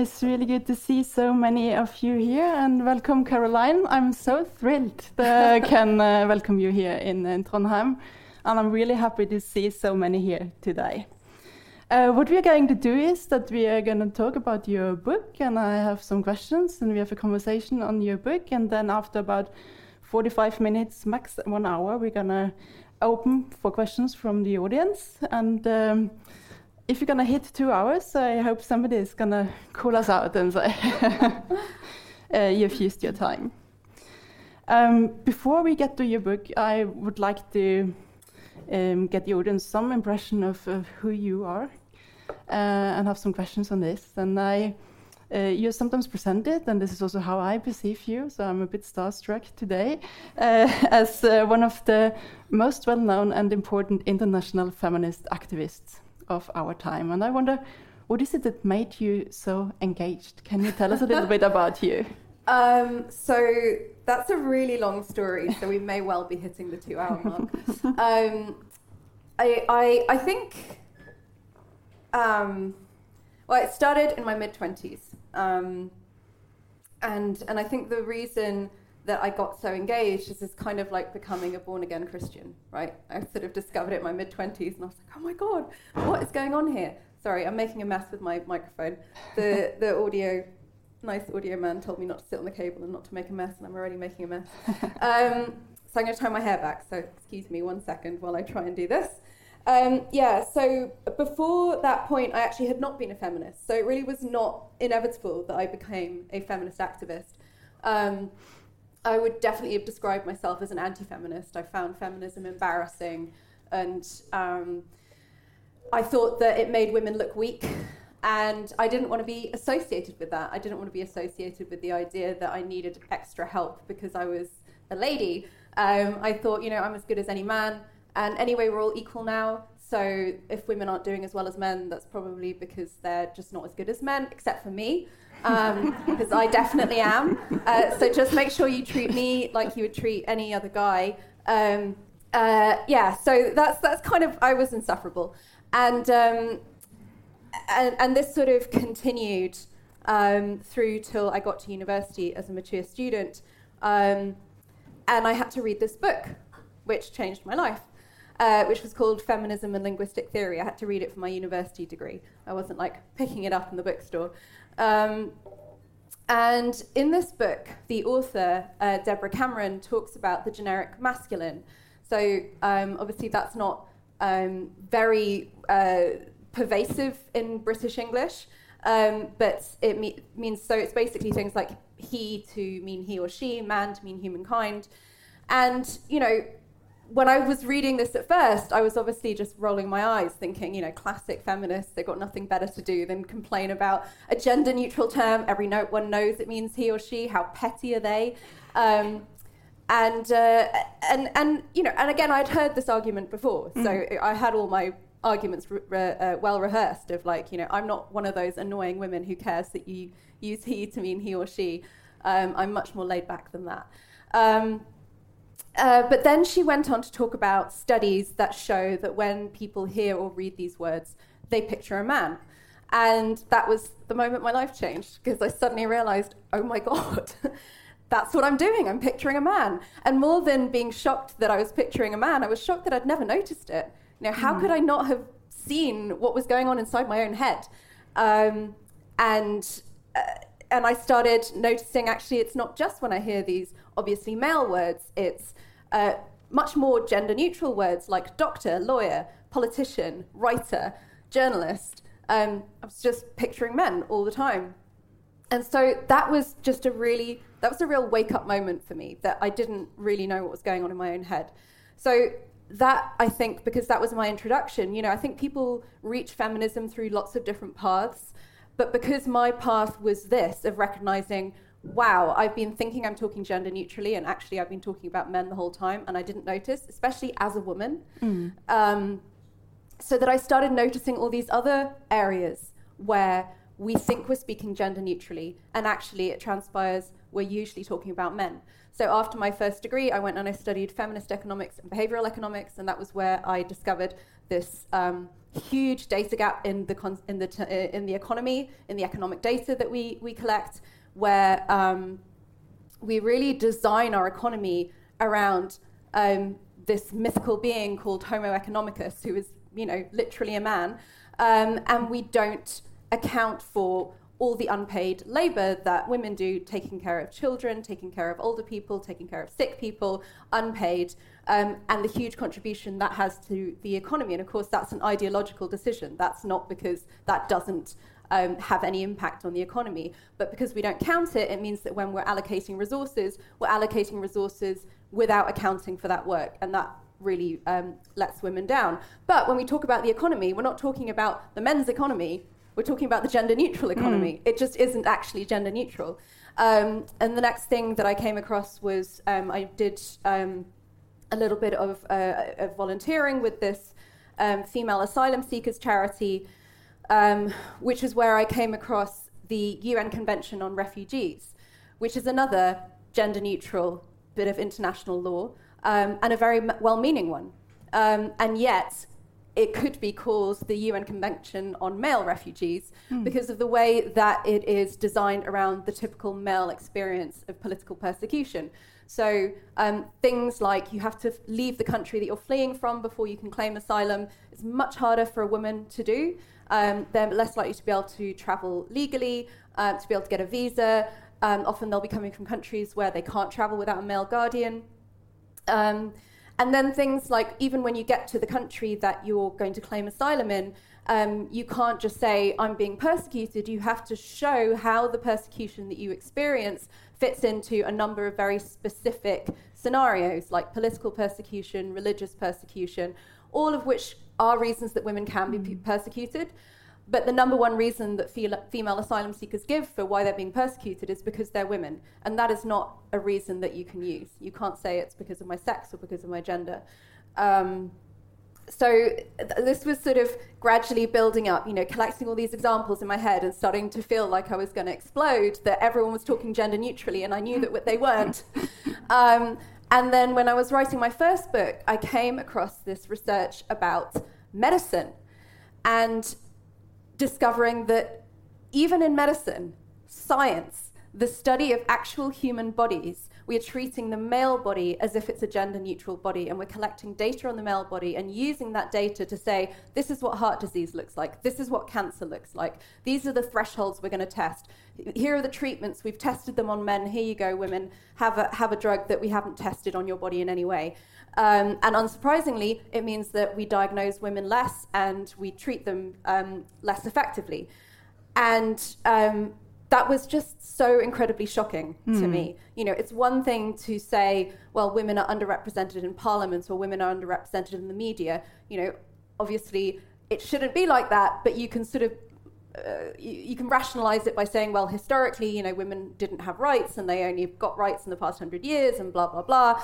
It's really good to see so many of you here, and welcome, Caroline. I'm so thrilled that I can uh, welcome you here in, in Trondheim, and I'm really happy to see so many here today. Uh, what we are going to do is that we are going to talk about your book, and I have some questions, and we have a conversation on your book, and then after about 45 minutes, max one hour, we're going to open for questions from the audience, and um, if you're gonna hit two hours, I hope somebody is gonna call us out and say uh, you've used your time. Um, before we get to your book, I would like to um, get the audience some impression of, of who you are uh, and have some questions on this. And I, uh, you're sometimes presented, and this is also how I perceive you, so I'm a bit starstruck today, uh, as uh, one of the most well known and important international feminist activists of our time. And I wonder, what is it that made you so engaged? Can you tell us a little bit about you? Um, so that's a really long story, so we may well be hitting the two hour mark. um, I, I, I think, um, well, it started in my mid 20s. Um, and, and I think the reason that I got so engaged is this kind of like becoming a born again Christian, right? I sort of discovered it in my mid 20s and I was like, oh my God, what is going on here? Sorry, I'm making a mess with my microphone. The, the audio, nice audio man told me not to sit on the cable and not to make a mess, and I'm already making a mess. Um, so I'm going to tie my hair back, so excuse me one second while I try and do this. Um, yeah, so before that point, I actually had not been a feminist. So it really was not inevitable that I became a feminist activist. Um, I would definitely have described myself as an anti feminist. I found feminism embarrassing and um, I thought that it made women look weak. And I didn't want to be associated with that. I didn't want to be associated with the idea that I needed extra help because I was a lady. Um, I thought, you know, I'm as good as any man. And anyway, we're all equal now. So if women aren't doing as well as men, that's probably because they're just not as good as men, except for me because um, I definitely am. Uh, so just make sure you treat me like you would treat any other guy. Um, uh, yeah, so that's that's kind of I was insufferable, and um, and, and, this sort of continued um, through till I got to university as a mature student, um, and I had to read this book, which changed my life. Uh, which was called Feminism and Linguistic Theory. I had to read it for my university degree. I wasn't like picking it up in the bookstore. Um, and in this book, the author, uh, Deborah Cameron, talks about the generic masculine. So um, obviously, that's not um, very uh, pervasive in British English, um, but it me- means so it's basically things like he to mean he or she, man to mean humankind. And, you know, when I was reading this at first, I was obviously just rolling my eyes, thinking, you know, classic feminists, they've got nothing better to do than complain about a gender neutral term. Every one knows it means he or she. How petty are they? Um, and, uh, and, and, you know, and again, I'd heard this argument before. So mm. I had all my arguments re- re- uh, well rehearsed of like, you know, I'm not one of those annoying women who cares that you use he to mean he or she. Um, I'm much more laid back than that. Um, uh, but then she went on to talk about studies that show that when people hear or read these words, they picture a man. And that was the moment my life changed because I suddenly realized, oh my God, that's what I'm doing. I'm picturing a man. And more than being shocked that I was picturing a man, I was shocked that I'd never noticed it. You know, how mm. could I not have seen what was going on inside my own head? Um, and uh, and I started noticing actually it's not just when I hear these obviously male words, it's uh, much more gender neutral words like doctor, lawyer, politician, writer, journalist. Um, I was just picturing men all the time. And so that was just a really, that was a real wake up moment for me that I didn't really know what was going on in my own head. So that I think, because that was my introduction, you know, I think people reach feminism through lots of different paths. But because my path was this of recognizing wow, I've been thinking I'm talking gender neutrally, and actually I've been talking about men the whole time, and I didn't notice, especially as a woman. Mm. Um, so that I started noticing all these other areas where we think we're speaking gender neutrally, and actually it transpires we're usually talking about men. So after my first degree, I went and I studied feminist economics and behavioral economics, and that was where I discovered this um, huge data gap in the con- in the t- uh, in the economy, in the economic data that we we collect, where um, we really design our economy around um, this mythical being called Homo economicus, who is you know literally a man, um, and we don't account for all the unpaid labor that women do, taking care of children, taking care of older people, taking care of sick people, unpaid, um, and the huge contribution that has to the economy. And of course, that's an ideological decision. That's not because that doesn't um, have any impact on the economy, but because we don't count it, it means that when we're allocating resources, we're allocating resources without accounting for that work, and that really um, lets women down. But when we talk about the economy, we're not talking about the men's economy we're talking about the gender neutral economy. Mm. It just isn't actually gender neutral. Um, and the next thing that I came across was um, I did um, a little bit of, uh, of volunteering with this um, female asylum seekers charity, um, which is where I came across the UN Convention on Refugees, which is another gender neutral bit of international law um, and a very well meaning one. and yet, it could be called the UN Convention on Male Refugees mm. because of the way that it is designed around the typical male experience of political persecution. So um, things like you have to leave the country that you're fleeing from before you can claim asylum is much harder for a woman to do. Um, they're less likely to be able to travel legally, uh, to be able to get a visa. Um, often they'll be coming from countries where they can't travel without a male guardian. Um, and then things like even when you get to the country that you're going to claim asylum in, um, you can't just say, I'm being persecuted. You have to show how the persecution that you experience fits into a number of very specific scenarios, like political persecution, religious persecution, all of which are reasons that women can mm. be persecuted. But the number one reason that female asylum seekers give for why they're being persecuted is because they're women. And that is not a reason that you can use. You can't say it's because of my sex or because of my gender. Um, so th- this was sort of gradually building up, you know, collecting all these examples in my head and starting to feel like I was going to explode, that everyone was talking gender neutrally, and I knew that they weren't. Um, and then when I was writing my first book, I came across this research about medicine. And discovering that even in medicine, science, the study of actual human bodies, we are treating the male body as if it's a gender neutral body, and we're collecting data on the male body and using that data to say, this is what heart disease looks like, this is what cancer looks like, these are the thresholds we're going to test. Here are the treatments, we've tested them on men, here you go, women, have a, have a drug that we haven't tested on your body in any way. Um, and unsurprisingly, it means that we diagnose women less and we treat them um, less effectively. And um, that was just so incredibly shocking mm. to hmm. me. You know, it's one thing to say, well, women are underrepresented in parliament or women are underrepresented in the media. You know, obviously it shouldn't be like that, but you can sort of uh, you, you, can rationalize it by saying, well, historically, you know, women didn't have rights and they only got rights in the past hundred years and blah, blah, blah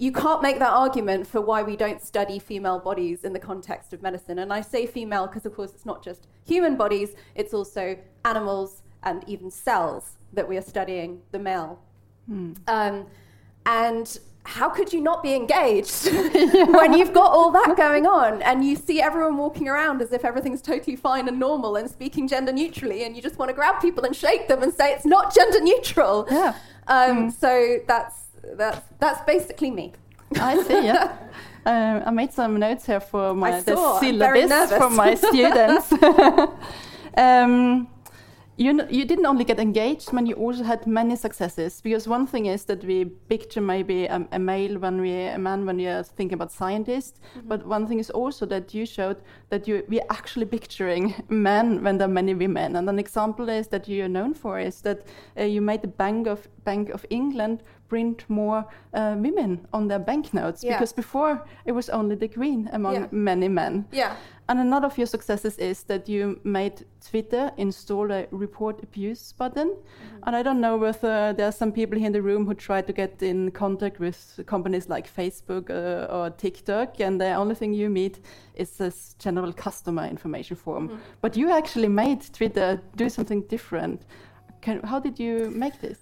you can't make that argument for why we don't study female bodies in the context of medicine. And I say female because, of course, it's not just human bodies, it's also animals and even cells that we are studying the male. Hmm. Um, and how could you not be engaged when you've got all that going on and you see everyone walking around as if everything's totally fine and normal and speaking gender neutrally and you just want to grab people and shake them and say it's not gender neutral? Yeah. Um, mm. So that's that's that's basically me. I see. Yeah. Uh, I made some notes here for my the syllabus for my students. um, you, you didn't only get engaged, but you also had many successes. Because one thing is that we picture maybe a, a male when we a man when you're thinking about scientists, mm -hmm. but one thing is also that you showed that you we're actually picturing men when there are many women. And an example is that you're known for is that uh, you made the Bank of Bank of England print more uh, women on their banknotes Yeah. because before it was only the queen among Yeah. many men. Yeah. And another of your successes is that you made Twitter install a report abuse button. Mm-hmm. And I don't know whether there are some people here in the room who try to get in contact with companies like Facebook uh, or TikTok, and the only thing you meet is this general customer information form. Mm-hmm. But you actually made Twitter do something different. Can, how did you make this?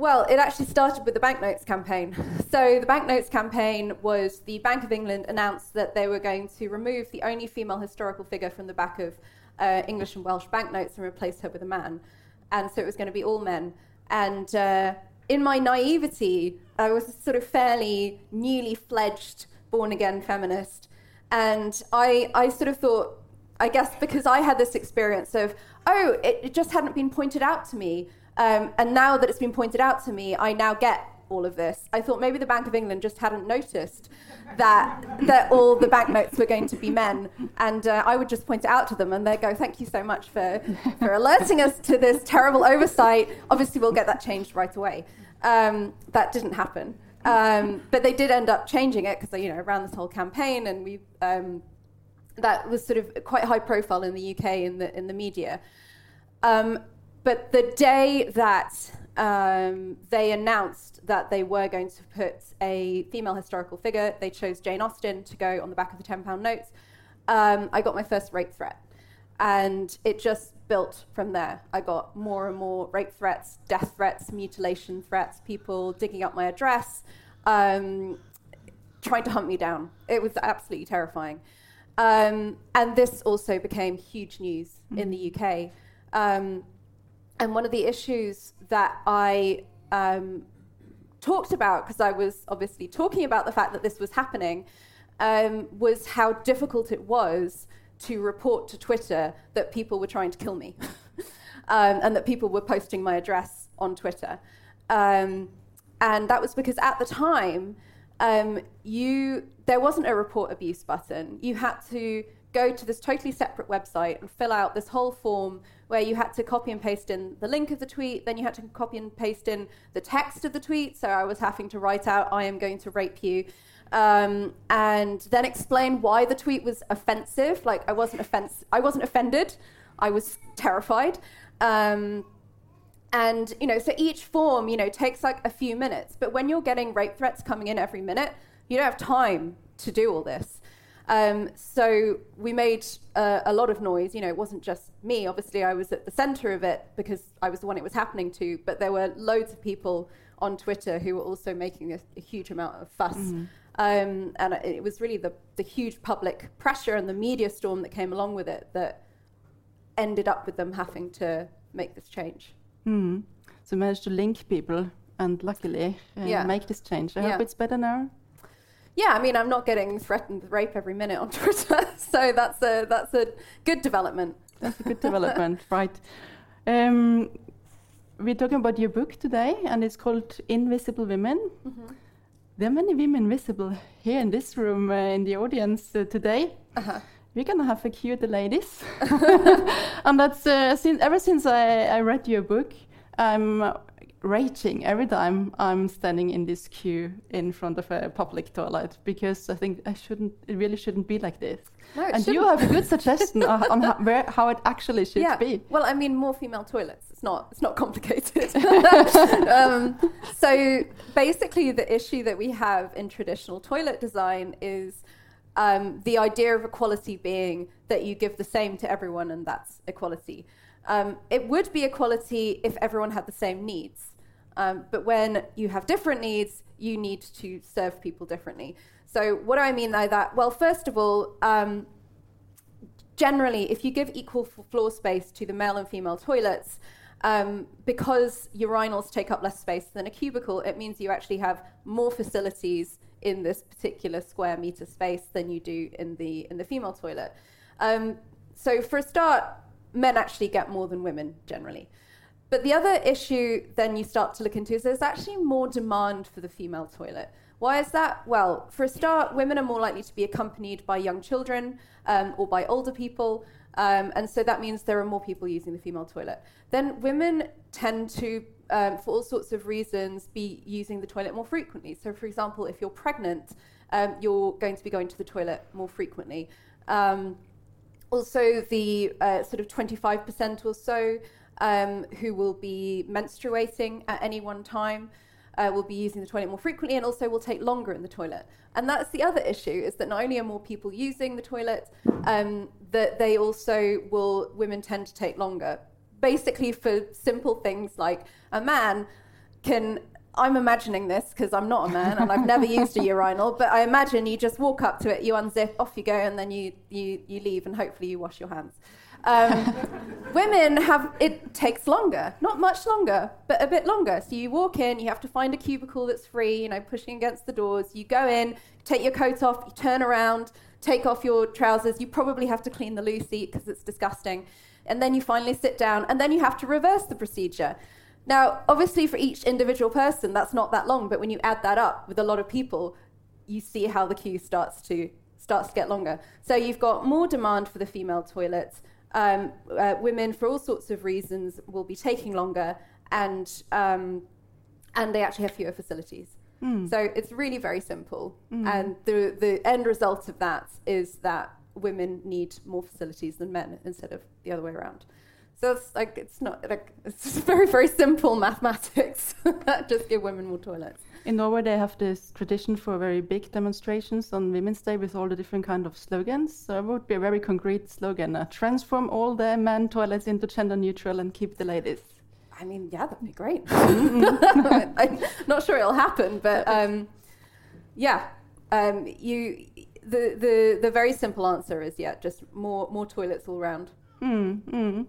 Well, it actually started with the banknotes campaign. So, the banknotes campaign was the Bank of England announced that they were going to remove the only female historical figure from the back of uh, English and Welsh banknotes and replace her with a man. And so it was going to be all men. And uh, in my naivety, I was sort of fairly newly fledged born again feminist. And I, I sort of thought, I guess because I had this experience of, oh, it, it just hadn't been pointed out to me. Um, and now that it's been pointed out to me, I now get all of this. I thought maybe the Bank of England just hadn't noticed that that all the banknotes were going to be men, and uh, I would just point it out to them, and they'd go, "Thank you so much for for alerting us to this terrible oversight. Obviously, we'll get that changed right away." Um, that didn't happen, um, but they did end up changing it because you know around this whole campaign, and we um, that was sort of quite high profile in the UK in the in the media. But the day that um, they announced that they were going to put a female historical figure, they chose Jane Austen to go on the back of the £10 notes. Um, I got my first rape threat. And it just built from there. I got more and more rape threats, death threats, mutilation threats, people digging up my address, um, trying to hunt me down. It was absolutely terrifying. Um, and this also became huge news in the UK. Um, and one of the issues that I um, talked about, because I was obviously talking about the fact that this was happening, um, was how difficult it was to report to Twitter that people were trying to kill me um, and that people were posting my address on Twitter. Um, and that was because at the time, um, you there wasn't a report abuse button. You had to go to this totally separate website and fill out this whole form where you had to copy and paste in the link of the tweet, then you had to copy and paste in the text of the tweet. So I was having to write out, I am going to rape you. Um, and then explain why the tweet was offensive. Like I wasn't offense, I wasn't offended. I was terrified. Um, and you know, so each form, you know, takes like a few minutes. But when you're getting rape threats coming in every minute, you don't have time to do all this. Um, so we made uh, a lot of noise. You know, it wasn't just me. Obviously, I was at the center of it because I was the one it was happening to. But there were loads of people on Twitter who were also making a, a huge amount of fuss. Um, and it was really the, the huge public pressure and the media storm that came along with it that ended up with them having to make this change. Hmm. So managed to link people and luckily uh, Yeah. make this change. I Yeah. hope it's better now. Yeah, I mean, I'm not getting threatened with rape every minute on Twitter, so that's a that's a good development. That's a good development, right? Um, we're talking about your book today, and it's called Invisible Women. Mm-hmm. There are many women visible here in this room, uh, in the audience uh, today. Uh-huh. We're gonna have a cue the ladies, and that's uh, since ever since I, I read your book, I'm raging every time I'm standing in this queue in front of a public toilet because I think I shouldn't, it really shouldn't be like this. No, and you shouldn't. have a good suggestion on, on how, where, how it actually should yeah. be. Well, I mean, more female toilets. It's not it's not complicated. um, so basically, the issue that we have in traditional toilet design is. Um, the idea of equality being that you give the same to everyone, and that's equality. Um, it would be equality if everyone had the same needs. Um, but when you have different needs, you need to serve people differently. So, what do I mean by that? Well, first of all, um, generally, if you give equal floor space to the male and female toilets, um, because urinals take up less space than a cubicle, it means you actually have more facilities in this particular square meter space than you do in the in the female toilet. Um, so, for a start, men actually get more than women generally. But the other issue then you start to look into is there's actually more demand for the female toilet. Why is that? Well, for a start, women are more likely to be accompanied by young children um, or by older people. Um, and so that means there are more people using the female toilet. Then women tend to um, for all sorts of reasons, be using the toilet more frequently. So, for example, if you're pregnant, um, you're going to be going to the toilet more frequently. Um, also, the uh, sort of 25% or so um, who will be menstruating at any one time uh, will be using the toilet more frequently and also will take longer in the toilet. And that's the other issue is that not only are more people using the toilet, um, that they also will, women tend to take longer. Basically, for simple things like a man can I'm imagining this because I'm not a man and I've never used a urinal, but I imagine you just walk up to it, you unzip, off you go, and then you, you, you leave and hopefully you wash your hands. Um, women have, it takes longer, not much longer, but a bit longer. So you walk in, you have to find a cubicle that's free, you know, pushing against the doors. You go in, take your coat off, you turn around, take off your trousers. You probably have to clean the loo seat because it's disgusting. And then you finally sit down, and then you have to reverse the procedure. Now, obviously, for each individual person, that's not that long, but when you add that up with a lot of people, you see how the queue starts to starts to get longer. So you've got more demand for the female toilets. Um, uh, women, for all sorts of reasons, will be taking longer, and um, and they actually have fewer facilities. Mm. So it's really very simple, mm. and the the end result of that is that women need more facilities than men instead of the other way around. So it's like it's not like it's very very simple mathematics. just give women more toilets. In Norway, they have this tradition for very big demonstrations on Women's Day with all the different kind of slogans. So it would be a very concrete slogan: uh, transform all the men toilets into gender neutral and keep the ladies. I mean, yeah, that'd be great. I'm not sure it'll happen, but um, yeah, um, you. The, the the very simple answer is yeah, just more more toilets all around. Mm, mm.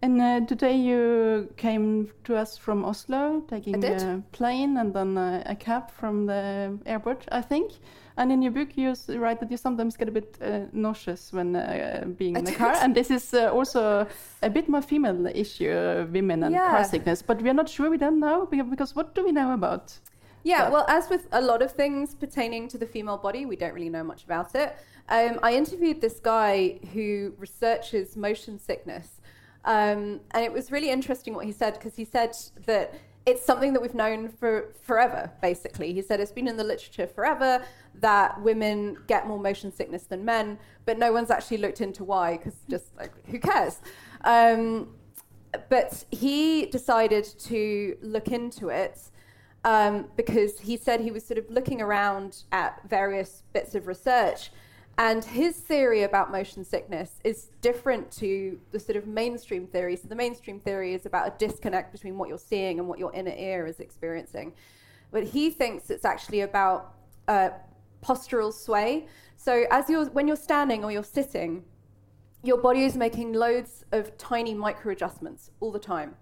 And uh, today you came to us from Oslo, taking a plane and then uh, a cab from the airport, I think. And in your book, you write that you sometimes get a bit uh, nauseous when uh, being in the car. And this is uh, also a bit more female issue, uh, women and yeah. car sickness. But we are not sure, we don't know, because what do we know about? Yeah, that? well, as with a lot of things pertaining to the female body, we don't really know much about it. Um, I interviewed this guy who researches motion sickness. Um, and it was really interesting what he said because he said that it's something that we've known for forever, basically. He said it's been in the literature forever that women get more motion sickness than men, but no one's actually looked into why because just like, who cares? Um, but he decided to look into it um, because he said he was sort of looking around at various bits of research and his theory about motion sickness is different to the sort of mainstream theory. So, the mainstream theory is about a disconnect between what you're seeing and what your inner ear is experiencing. But he thinks it's actually about uh, postural sway. So, as you're, when you're standing or you're sitting, your body is making loads of tiny micro adjustments all the time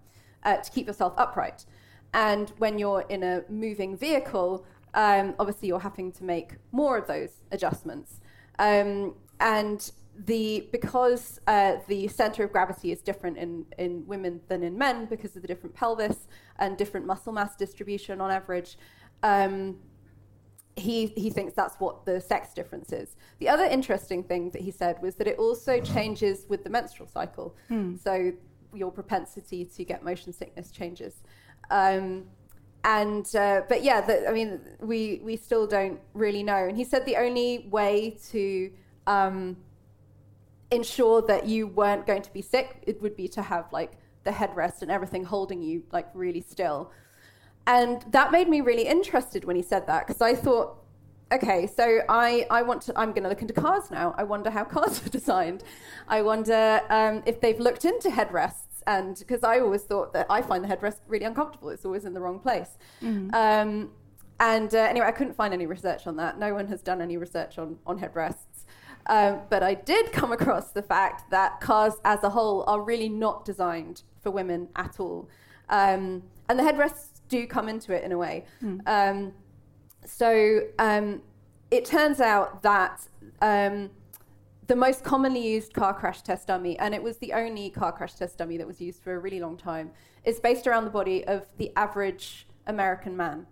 uh, to keep yourself upright. And when you're in a moving vehicle, um, obviously you're having to make more of those adjustments. Um, and the because uh, the center of gravity is different in, in women than in men because of the different pelvis and different muscle mass distribution on average. Um, he, he thinks that's what the sex difference is. The other interesting thing that he said was that it also changes with the menstrual cycle. Hmm. So your propensity to get motion sickness changes. Um, and uh, but yeah, the, I mean, we we still don't really know. And he said the only way to um, ensure that you weren't going to be sick it would be to have like the headrest and everything holding you like really still. And that made me really interested when he said that because I thought, okay, so I, I want to, I'm going to look into cars now. I wonder how cars are designed. I wonder um, if they've looked into headrests and because I always thought that I find the headrest really uncomfortable. It's always in the wrong place. Mm. Um, and uh, anyway, I couldn't find any research on that. No one has done any research on, on headrests. Um, but I did come across the fact that cars as a whole are really not designed for women at all. Um, and the headrests do come into it in a way. Mm. so um, it turns out that um, the most commonly used car crash test dummy, and it was the only car crash test dummy that was used for a really long time, is based around the body of the average American man,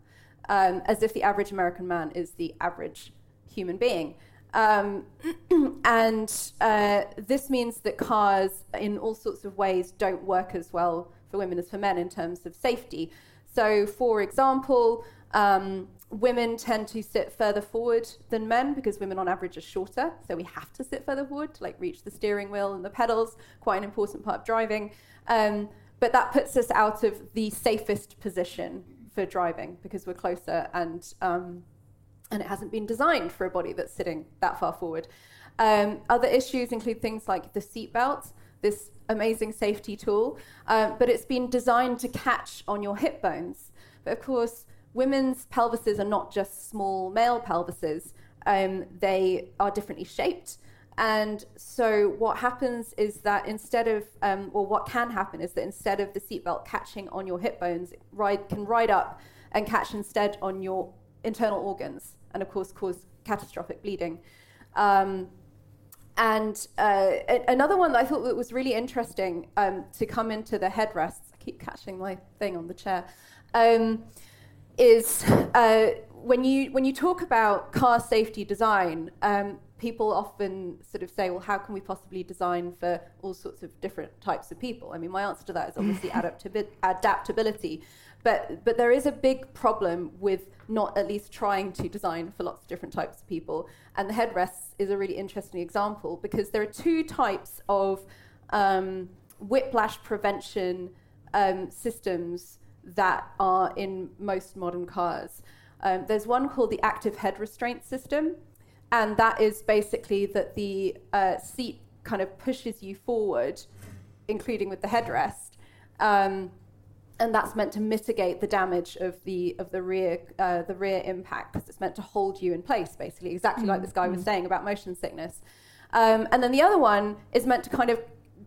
um, as if the average American man is the average human being. Um, and uh, this means that cars, in all sorts of ways, don't work as well for women as for men in terms of safety. So, for example, um, women tend to sit further forward than men because women on average are shorter. So we have to sit further forward to like reach the steering wheel and the pedals, quite an important part of driving. Um, but that puts us out of the safest position for driving because we're closer and um, and it hasn't been designed for a body that's sitting that far forward. Um, other issues include things like the seatbelt, this amazing safety tool, um, but it's been designed to catch on your hip bones. But of course, women's pelvises are not just small male pelvises, um, they are differently shaped. And so, what happens is that instead of, um, or what can happen is that instead of the seatbelt catching on your hip bones, it ride, can ride up and catch instead on your internal organs, and of course, cause catastrophic bleeding. Um, and uh, another one that I thought that was really interesting um, to come into the headrests, I keep catching my thing on the chair, um, is uh, when, you, when you talk about car safety design, um, people often sort of say, well, how can we possibly design for all sorts of different types of people? I mean, my answer to that is obviously adaptabi- adaptability. But, but there is a big problem with not at least trying to design for lots of different types of people. And the headrests is a really interesting example because there are two types of um, whiplash prevention um, systems that are in most modern cars. Um, there's one called the active head restraint system, and that is basically that the uh, seat kind of pushes you forward, including with the headrest. Um, and that's meant to mitigate the damage of the of the rear uh, the rear impact because it's meant to hold you in place basically exactly mm like this guy was mm. saying about motion sickness um, and then the other one is meant to kind of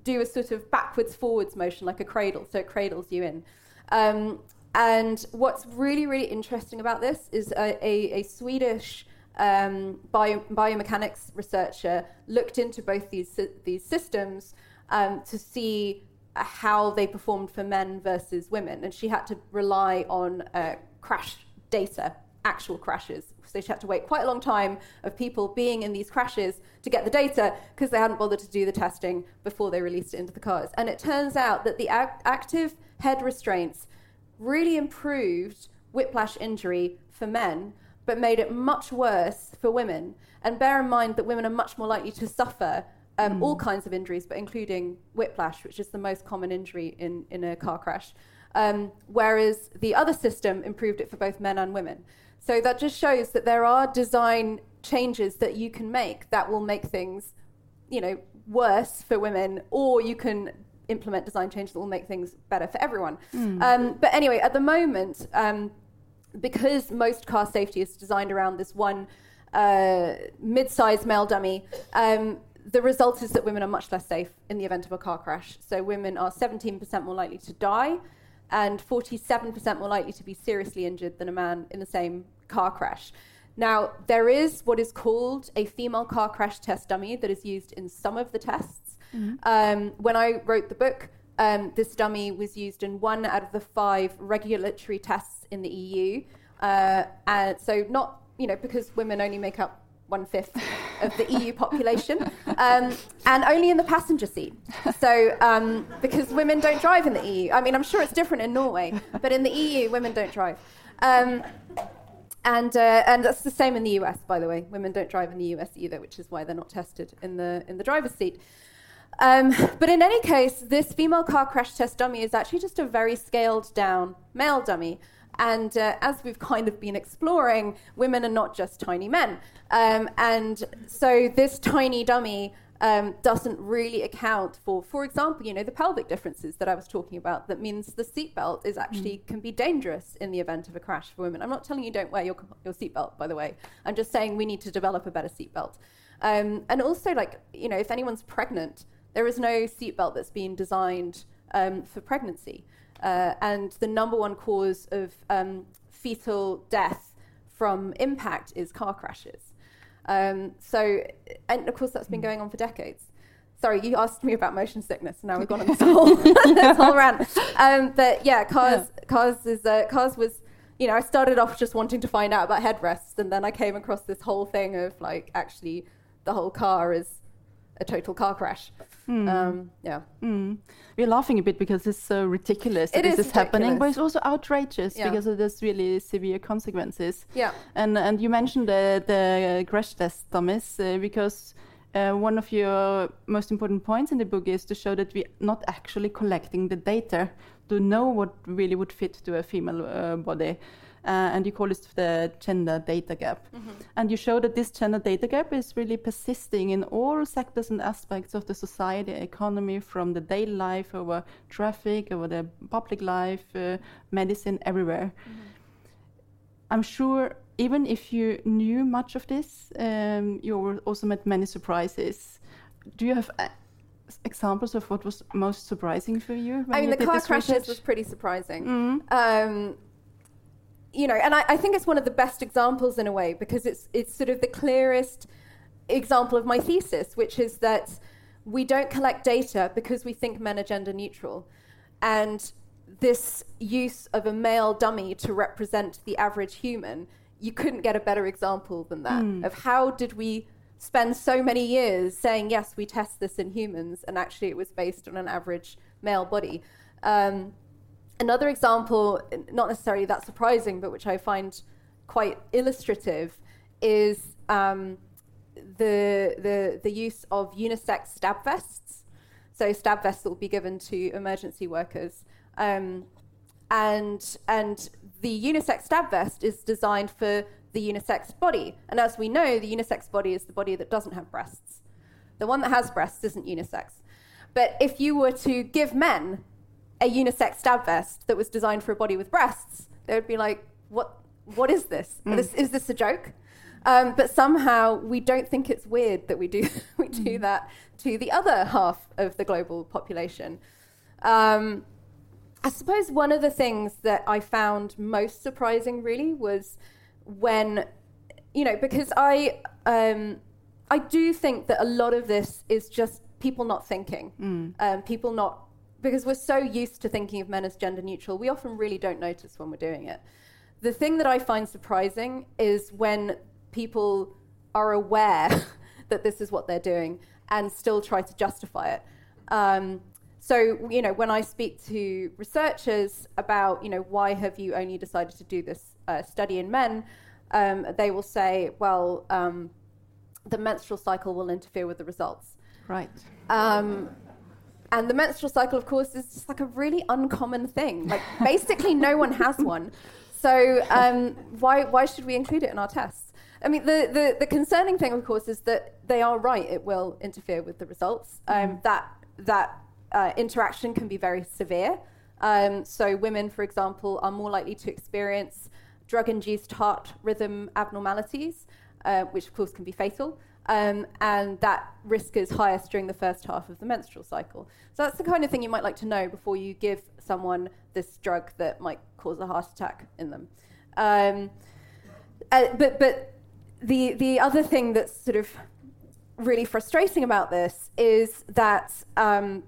do a sort of backwards forwards motion like a cradle so it cradles you in um, and what's really really interesting about this is a, a, a Swedish um, bio, biomechanics researcher looked into both these these systems um, to see how they performed for men versus women, and she had to rely on uh, crash data, actual crashes. So she had to wait quite a long time of people being in these crashes to get the data because they hadn't bothered to do the testing before they released it into the cars. And it turns out that the active head restraints really improved whiplash injury for men, but made it much worse for women. And bear in mind that women are much more likely to suffer um, mm. all kinds of injuries, but including whiplash, which is the most common injury in, in a car crash. Um, whereas the other system improved it for both men and women. So that just shows that there are design changes that you can make that will make things, you know, worse for women, or you can implement design changes that will make things better for everyone. Mm. Um, but anyway, at the moment, um, because most car safety is designed around this one uh, mid-sized male dummy, um, the result is that women are much less safe in the event of a car crash. So women are 17% more likely to die and 47% more likely to be seriously injured than a man in the same car crash. Now, there is what is called a female car crash test dummy that is used in some of the tests. Mm-hmm. Um, when I wrote the book, um, this dummy was used in one out of the five regulatory tests in the EU. Uh, and so, not, you know, because women only make up one fifth of the EU population, um, and only in the passenger seat. So, um, because women don't drive in the EU. I mean, I'm sure it's different in Norway, but in the EU, women don't drive. Um, and, uh, and that's the same in the US, by the way. Women don't drive in the US either, which is why they're not tested in the, in the driver's seat. Um, but in any case, this female car crash test dummy is actually just a very scaled down male dummy. And uh, as we've kind of been exploring, women are not just tiny men. Um, and so this tiny dummy um, doesn't really account for, for example, you know, the pelvic differences that I was talking about. That means the seatbelt is actually mm. can be dangerous in the event of a crash for women. I'm not telling you don't wear your your seatbelt, by the way. I'm just saying we need to develop a better seatbelt. Um, and also, like you know, if anyone's pregnant, there is no seatbelt that's been designed um, for pregnancy. Uh, and the number one cause of um, fetal death from impact is car crashes. Um, so, and of course, that's been going on for decades. Sorry, you asked me about motion sickness. And now we've gone on this whole, this whole rant. Um, but yeah, cars, yeah. cars is uh, cars was. You know, I started off just wanting to find out about headrests, and then I came across this whole thing of like, actually, the whole car is a total car crash. Hmm. Um, yeah. Mm. We're laughing a bit because it's so ridiculous that It this is is happening, but it's also outrageous Yeah. because of this really severe consequences. Yeah. And and you mentioned the the crash test dummies uh, because uh, one of your most important points in the book is to show that we're not actually collecting the data to know what really would fit to a female uh, body. Uh, and you call it the gender data gap. And you show that this gender data gap is really persisting in all sectors and aspects of the society, economy, from the daily life over traffic, over the public life, uh, medicine, everywhere. I'm sure even if you knew much of this, um, you also met many surprises. Do you have uh, examples of what was most surprising for you? when I mean, you the car crashes research? was pretty surprising. Mm. Um, you know, and I, I think it's one of the best examples in a way because it's it's sort of the clearest example of my thesis, which is that we don't collect data because we think men are gender neutral, and this use of a male dummy to represent the average human, you couldn't get a better example than that of how did we spend so many years saying yes, we test this in humans, and actually it was based on an average male body. Um, Another example, not necessarily that surprising, but which I find quite illustrative, is um, the, the, the use of unisex stab vests. So stab vests that will be given to emergency workers. Um, and, and the unisex stab vest is designed for the unisex body. And as we know, the unisex body is the body that doesn't have breasts. The one that has breasts isn't unisex. But if you were to give men a unisex stab vest that was designed for a body with breasts, they would be like, "What? What is this? this is this a joke?" Um, but somehow we don't think it's weird that we do we do that to the other half of the global population. Um, I suppose one of the things that I found most surprising really was when, you know, because I um, I do think that a lot of this is just people not thinking, um, people not because we're so used to thinking of men as gender neutral, we often really don't notice when we're doing it. The thing that I find surprising is when people are aware that this is what they're doing and still try to justify it. Um, so, you know, when I speak to researchers about, you know, why have you only decided to do this uh, study in men, um, they will say, well, um, the menstrual cycle will interfere with the results. Right. Um, and the menstrual cycle, of course, is just like a really uncommon thing. Like basically, no one has one. So um, why why should we include it in our tests? I mean, the, the, the concerning thing, of course, is that they are right. It will interfere with the results. Um, That that uh, interaction can be very severe. Um, so women, for example, are more likely to experience drug-induced heart rhythm abnormalities, uh, which of course can be fatal. Um, and that risk is highest during the first half of the menstrual cycle. So that's the kind of thing you might like to know before you give someone this drug that might cause a heart attack in them. Um, uh, but but the the other thing that's sort of really frustrating about this is that um,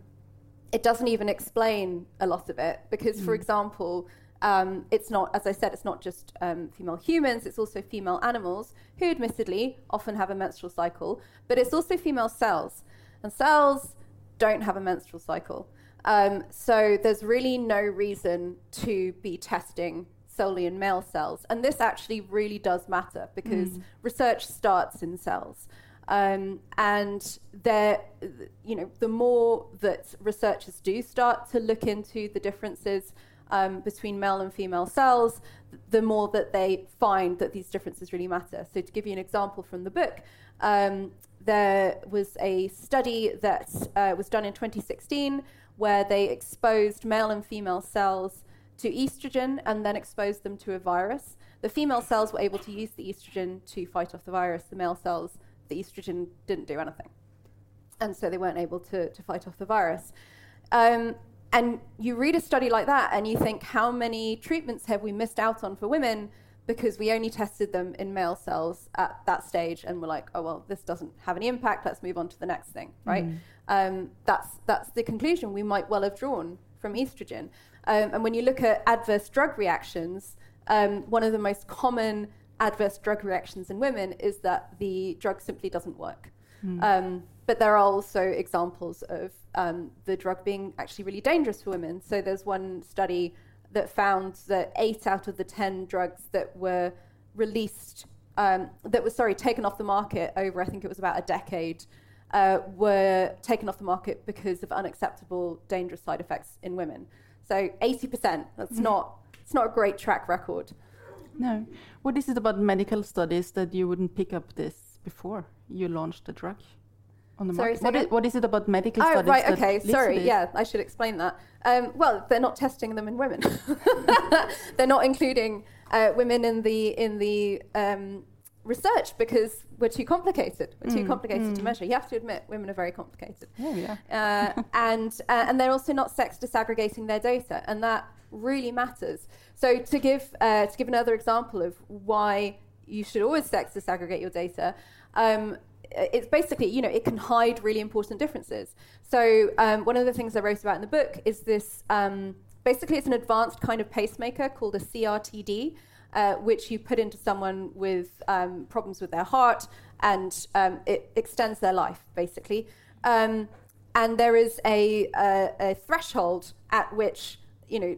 it doesn't even explain a lot of it because, for example, um, it's not, as I said, it's not just um, female humans, it's also female animals who, admittedly, often have a menstrual cycle, but it's also female cells. And cells don't have a menstrual cycle. Um, so there's really no reason to be testing solely in male cells. And this actually really does matter because research starts in cells. Um, and there, you know, the more that researchers do start to look into the differences um, between male and female cells, the more that they find that these differences really matter. So, to give you an example from the book, um, there was a study that uh, was done in 2016 where they exposed male and female cells to estrogen and then exposed them to a virus. The female cells were able to use the estrogen to fight off the virus. The male cells, the estrogen didn't do anything. And so they weren't able to, to fight off the virus. Um, and you read a study like that and you think, how many treatments have we missed out on for women because we only tested them in male cells at that stage and we're like, oh, well, this doesn't have any impact. Let's move on to the next thing, right? Um, that's, that's the conclusion we might well have drawn from estrogen. Um, and when you look at adverse drug reactions, um, one of the most common adverse drug reactions in women is that the drug simply doesn't work. Um, but there are also examples of um, the drug being actually really dangerous for women. So there's one study that found that eight out of the 10 drugs that were released, um, that was, sorry, taken off the market over, I think it was about a decade, uh, were taken off the market because of unacceptable dangerous side effects in women. So 80%, that's mm. not, it's not a great track record. No. What is it about medical studies that you wouldn't pick up this before you launched the drug? On the Sorry, market. What is, what is, it about medical oh, studies? right, okay, sorry, yeah, I should explain that. Um, well, they're not testing them in women. they're not including uh, women in the in the um, research because we're too complicated. We're too mm, complicated mm. to measure. You have to admit, women are very complicated. Oh, yeah. Uh, and uh, and they're also not sex disaggregating their data, and that really matters. So to give uh, to give another example of why you should always sex disaggregate your data. Um, it's basically, you know, it can hide really important differences. So um, one of the things I wrote about in the book is this. Um, basically, it's an advanced kind of pacemaker called a CRTD, uh, which you put into someone with um, problems with their heart, and um, it extends their life, basically. Um, and there is a, a, a, threshold at which, you know,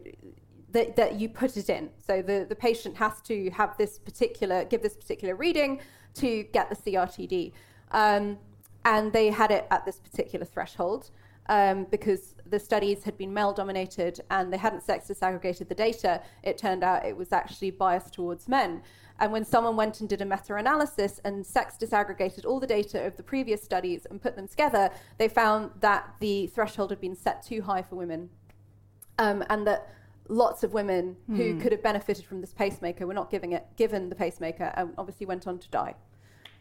that, that you put it in. So the, the patient has to have this particular, give this particular reading to get the CRTD. Um, and they had it at this particular threshold um, because the studies had been male dominated and they hadn't sex disaggregated the data. It turned out it was actually biased towards men. And when someone went and did a meta analysis and sex disaggregated all the data of the previous studies and put them together, they found that the threshold had been set too high for women. Um, and that lots of women hmm. who could have benefited from this pacemaker were not giving it, given the pacemaker and obviously went on to die.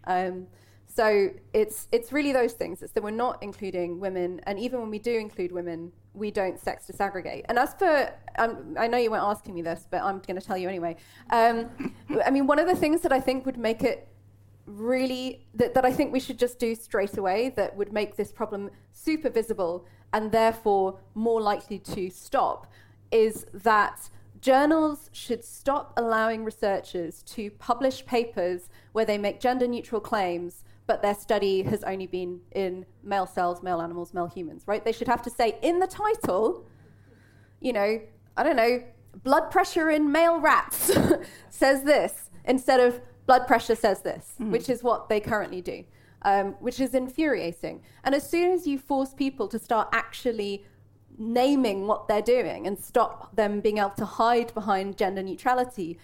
Um, so it's it's really those things. It's that we're not including women, and even when we do include women, we don't sex disaggregate. And as for, um, I know you weren't asking me this, but I'm going to tell you anyway. Um, I mean, one of the things that I think would make it really that, that I think we should just do straight away that would make this problem super visible and therefore more likely to stop is that journals should stop allowing researchers to publish papers where they make gender neutral claims but their study has only been in male cells, male animals, male humans, right? They should have to say in the title, you know, I don't know, blood pressure in male rats says this instead of blood pressure says this, mm. which is what they currently do, um, which is infuriating. And as soon as you force people to start actually naming what they're doing and stop them being able to hide behind gender neutrality,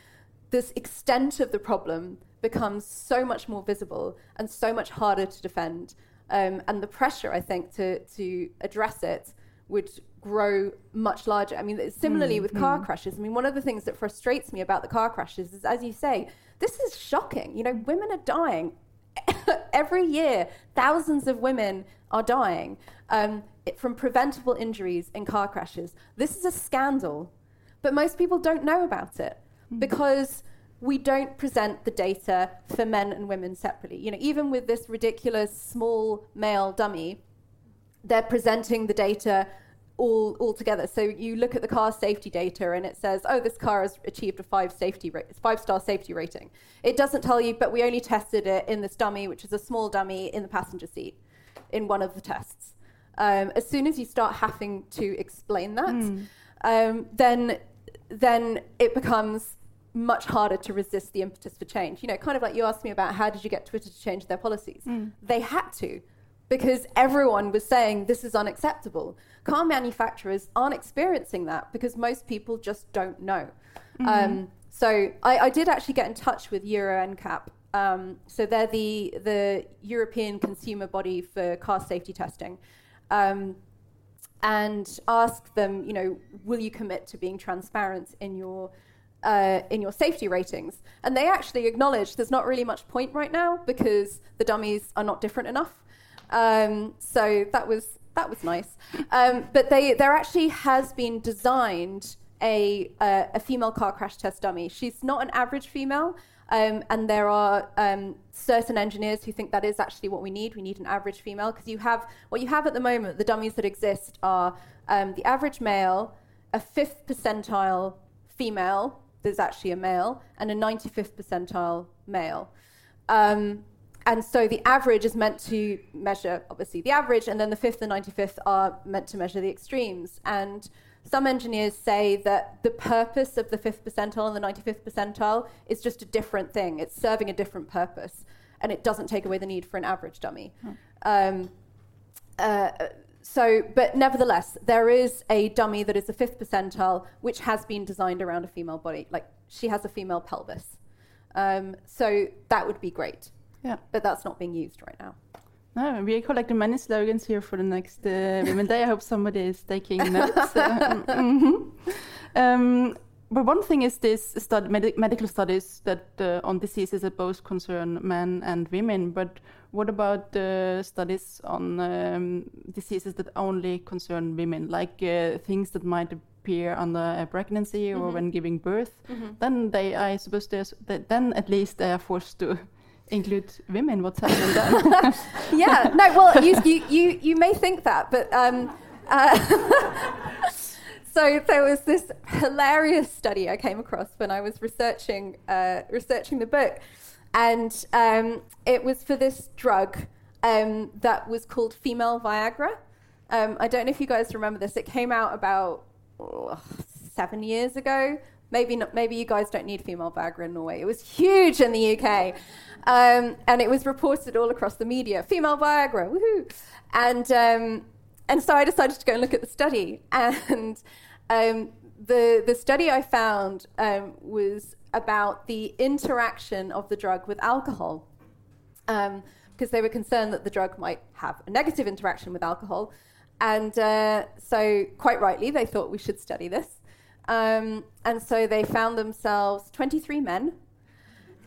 this extent of the problem becomes so much more visible and so much harder to defend. Um, and the pressure, I think, to, to address it would grow much larger. I mean, similarly mm, with car mm. crashes. I mean, one of the things that frustrates me about the car crashes is, as you say, this is shocking. You know, women are dying every year. Thousands of women are dying um, from preventable injuries in car crashes. This is a scandal, but most people don't know about it mm. because we don't present the data for men and women separately. You know, even with this ridiculous small male dummy, they're presenting the data all, all together. So you look at the car safety data and it says, oh, this car has achieved a five safety ra- five star safety rating. It doesn't tell you, but we only tested it in this dummy, which is a small dummy in the passenger seat, in one of the tests. Um, as soon as you start having to explain that, mm. um, then then it becomes much harder to resist the impetus for change. You know, kind of like you asked me about how did you get Twitter to change their policies? Mm. They had to because everyone was saying this is unacceptable. Car manufacturers aren't experiencing that because most people just don't know. Mm-hmm. Um, so I, I, did actually get in touch with Euro NCAP. Um, so they're the the European consumer body for car safety testing. Um, and ask them, you know, will you commit to being transparent in your uh, in your safety ratings. And they actually acknowledge there's not really much point right now because the dummies are not different enough. Um, so that was that was nice. Um, but they there actually has been designed a uh, a female car crash test dummy. She's not an average female. Um, and there are um, certain engineers who think that is actually what we need. We need an average female because you have what you have at the moment. The dummies that exist are um, the average male, a fifth percentile female, there's actually a male and a 95th percentile male. Um, and so the average is meant to measure, obviously, the average, and then the fifth and 95th are meant to measure the extremes. And some engineers say that the purpose of the fifth percentile and the 95th percentile is just a different thing. It's serving a different purpose, and it doesn't take away the need for an average dummy. Hmm. Um, uh, so, but nevertheless, there is a dummy that is the fifth percentile, which has been designed around a female body. Like she has a female pelvis. Um, so that would be great. Yeah. But that's not being used right now. No, we are collecting many slogans here for the next uh, Women Day. I hope somebody is taking notes. uh, mm-hmm. um, but one thing is this stud- med- medical studies that uh, on diseases that both concern men and women. But what about the studies on um, diseases that only concern women, like uh, things that might appear under a pregnancy or mm-hmm. when giving birth? Mm-hmm. Then they, I suppose, then at least they are forced to include women. What's happening then? yeah, no. Well, you, you you you may think that, but um, uh, so there was this hilarious study I came across when I was researching uh, researching the book, and um, it was for this drug um, that was called female Viagra. Um, I don't know if you guys remember this. It came out about oh, seven years ago. Maybe not, maybe you guys don't need female Viagra in Norway. It was huge in the UK. Um, and it was reported all across the media female Viagra, woohoo. And, um, and so I decided to go and look at the study. And um, the, the study I found was about the interaction of the drug with alcohol. because um, they were concerned that the drug might have a negative interaction with alcohol. And uh, so, quite rightly, they thought we should study this. Um, and so they found themselves 23 men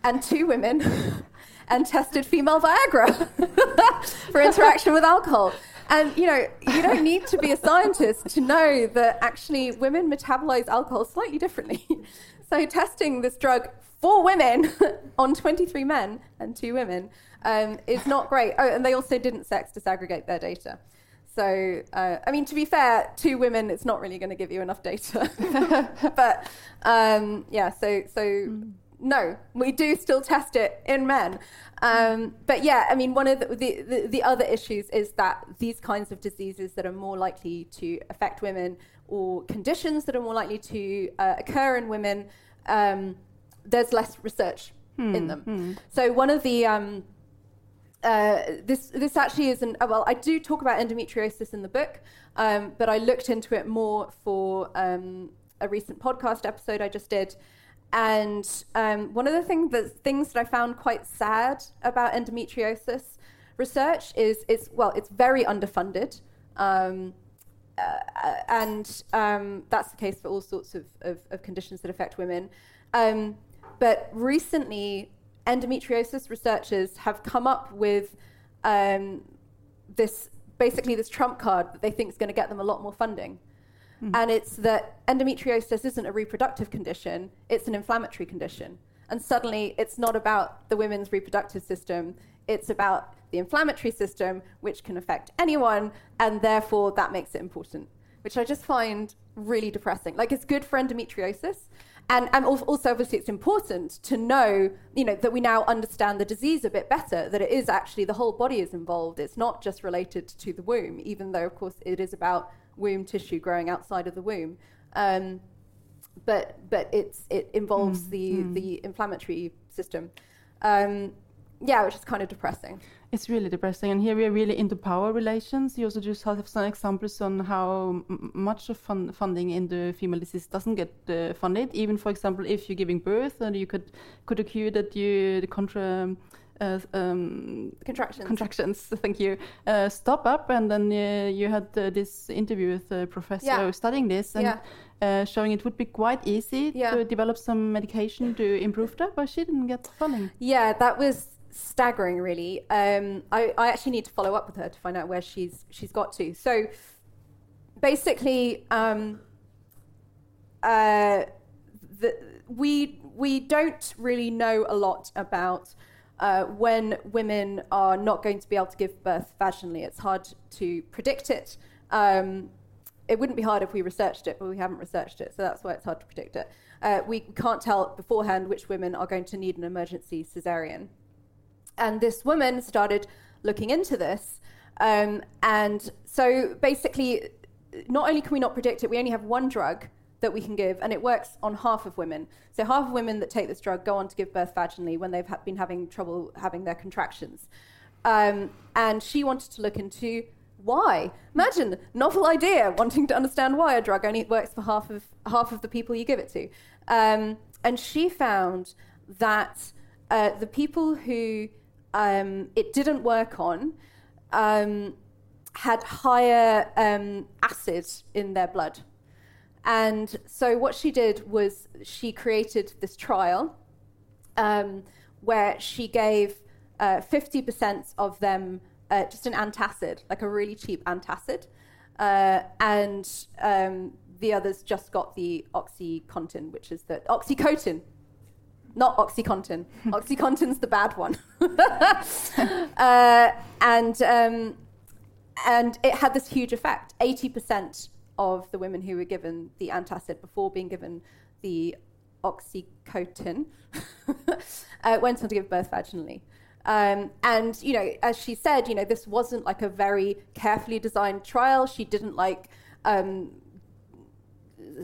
and two women and tested female Viagra for interaction with alcohol. And you know, you don't need to be a scientist to know that actually women metabolize alcohol slightly differently. So testing this drug for women on 23 men and two women um, is not great. Oh, and they also didn't sex disaggregate their data. So, uh, I mean, to be fair, two women, it's not really going to give you enough data. but um, yeah, so so mm no, we do still test it in men. Um, but yeah, I mean, one of the, the, the, the, other issues is that these kinds of diseases that are more likely to affect women or conditions that are more likely to uh, occur in women, um, there's less research hmm. in them. Hmm. So one of the um, uh, this this actually isn't well I do talk about endometriosis in the book, um, but I looked into it more for um, a recent podcast episode I just did. And um, one of the thing that, things that I found quite sad about endometriosis research is it's well, it's very underfunded, um, uh, and um, that's the case for all sorts of, of, of conditions that affect women. Um, but recently, endometriosis researchers have come up with um, this basically this trump card that they think is going to get them a lot more funding. Mm. And it's that endometriosis isn't a reproductive condition, it's an inflammatory condition. And suddenly it's not about the women's reproductive system, it's about the inflammatory system, which can affect anyone, and therefore that makes it important, which I just find really depressing. Like it's good for endometriosis. And, and also, obviously, it's important to know, you know, that we now understand the disease a bit better. That it is actually the whole body is involved. It's not just related to the womb, even though, of course, it is about womb tissue growing outside of the womb. Um, but but it's it involves mm, the mm. the inflammatory system. Um, yeah, which is kind of depressing. It's really depressing, and here we are really into power relations. You also just have some examples on how much of fun funding in the female disease doesn't get uh, funded. Even, for example, if you're giving birth, and you could could accrue that you the contra uh, um, contractions. Contractions. Thank you. Uh, stop up, and then uh, you had uh, this interview with a professor yeah. studying this, and yeah. Uh, showing it would be quite easy yeah. to develop some medication to improve that, but she didn't get funding. Yeah, that was staggering. Really, um, I, I actually need to follow up with her to find out where she's she's got to. So, basically. Um, uh, the, we we don't really know a lot about uh, when women are not going to be able to give birth vaginally. It's hard to predict it. Um, it wouldn't be hard if we researched it, but we haven't researched it, so that's why it's hard to predict it. Uh, we can't tell beforehand which women are going to need an emergency cesarean. And this woman started looking into this. Um, and so basically, not only can we not predict it, we only have one drug that we can give, and it works on half of women. So half of women that take this drug go on to give birth vaginally when they've ha- been having trouble having their contractions. Um, and she wanted to look into why. Imagine novel idea, wanting to understand why a drug only works for half of half of the people you give it to. Um, and she found that uh, the people who um, it didn't work on um, had higher um, acid in their blood. And so what she did was she created this trial um, where she gave uh, 50% of them uh, just an antacid, like a really cheap antacid, uh, and um, the others just got the oxytocin, which is the oxytocin, not OxyContin. OxyContin's the bad one, uh, and um, and it had this huge effect. Eighty percent of the women who were given the antacid before being given the oxytocin uh, went on to give birth vaginally. Um, and you know, as she said, you know, this wasn't like a very carefully designed trial. She didn't like um,